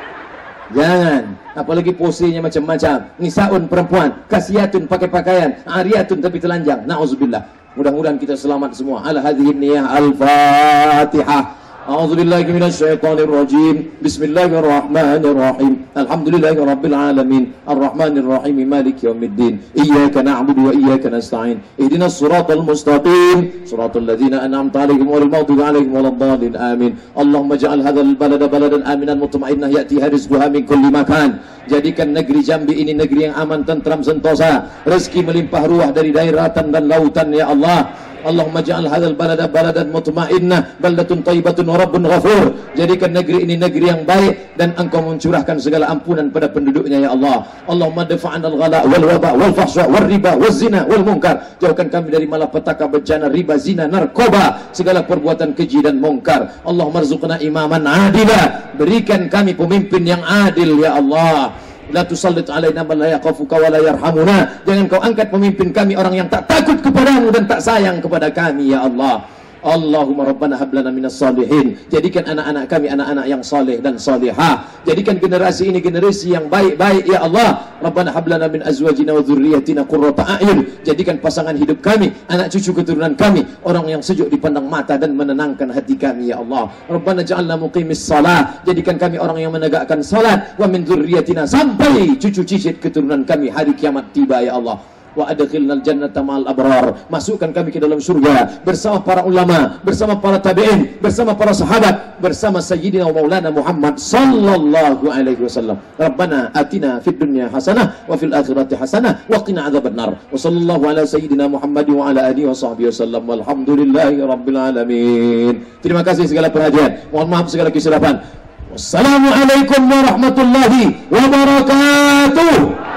Jangan. Apalagi posenya macam-macam. Nisaun perempuan. Kasiatun pakai pakaian. Ariatun tapi telanjang. Na'udzubillah. Mudah-mudahan kita selamat semua. Ala hadhihi niyah al-fatihah. أعوذ بالله من الشيطان الرجيم. بسم الله الرحمن الرحيم. الحمد لله رب العالمين. الرحمن الرحيم. مالك يوم الدين. إياك نعبد وإياك نستعين. اهدنا الصراط المستقيم. صراط الذين أنعمت عليهم المغضوب عليهم ولا الضالين. آمين. اللهم اجعل هذا البلد بلدا آمنا مطمئنا. يأتيها رزقها من كل مكان. Jadikan negeri Jambi ini negeri yang aman, tentram, sentosa. Rezeki melimpah ruah dari daerah dan lautan, Ya Allah. Allahumma ja'al hadzal balada baladan mutmainnah baldatun thayyibatun wa rabbun ghafur. Jadikan negeri ini negeri yang baik dan engkau mencurahkan segala ampunan pada penduduknya ya Allah. Allahumma dafa'an al-ghala wal waba wal fahsya wal riba wal zina wal munkar. Jauhkan kami dari malapetaka bencana riba zina narkoba segala perbuatan keji dan mungkar Allahumma rzuqna imaman adila. Berikan kami pemimpin yang adil ya Allah La tusallit alaina man la yaqafuka wa la yarhamuna. Jangan kau angkat pemimpin kami orang yang tak takut kepadamu dan tak sayang kepada kami ya Allah. Allahumma rabbana hablana minas salihin. Jadikan anak-anak kami anak-anak yang saleh dan salihah. Jadikan generasi ini generasi yang baik-baik ya Allah. Rabbana hablana min azwajina wa dhurriyyatina qurrata a'yun. Jadikan pasangan hidup kami Anak cucu keturunan kami Orang yang sejuk dipandang mata dan menenangkan hati kami ya Allah. Rabbana ja'alna muqimis salah. Jadikan kami orang yang menegakkan salat. Wa min dhurriyyatina Sampai cucu cicit keturunan kami Hari kiamat tiba ya Allah wa adkhilnal jannata ma'al abrar. Masukkan kami ke dalam surga bersama para ulama bersama para tabi'in bersama para sahabat bersama sayyidina wa maulana Muhammad sallallahu alaihi wasallam. Rabbana atina fid dunya hasanah wa fil akhirati hasanah wa qina adzabannar. Wa sallallahu ala sayyidina Muhammad wa ala alihi wa sahbihi wasallam. Walhamdulillahi rabbil alamin. Terima kasih segala perhatian. Mohon maaf segala kesilapan. Wassalamualaikum warahmatullahi wabarakatuh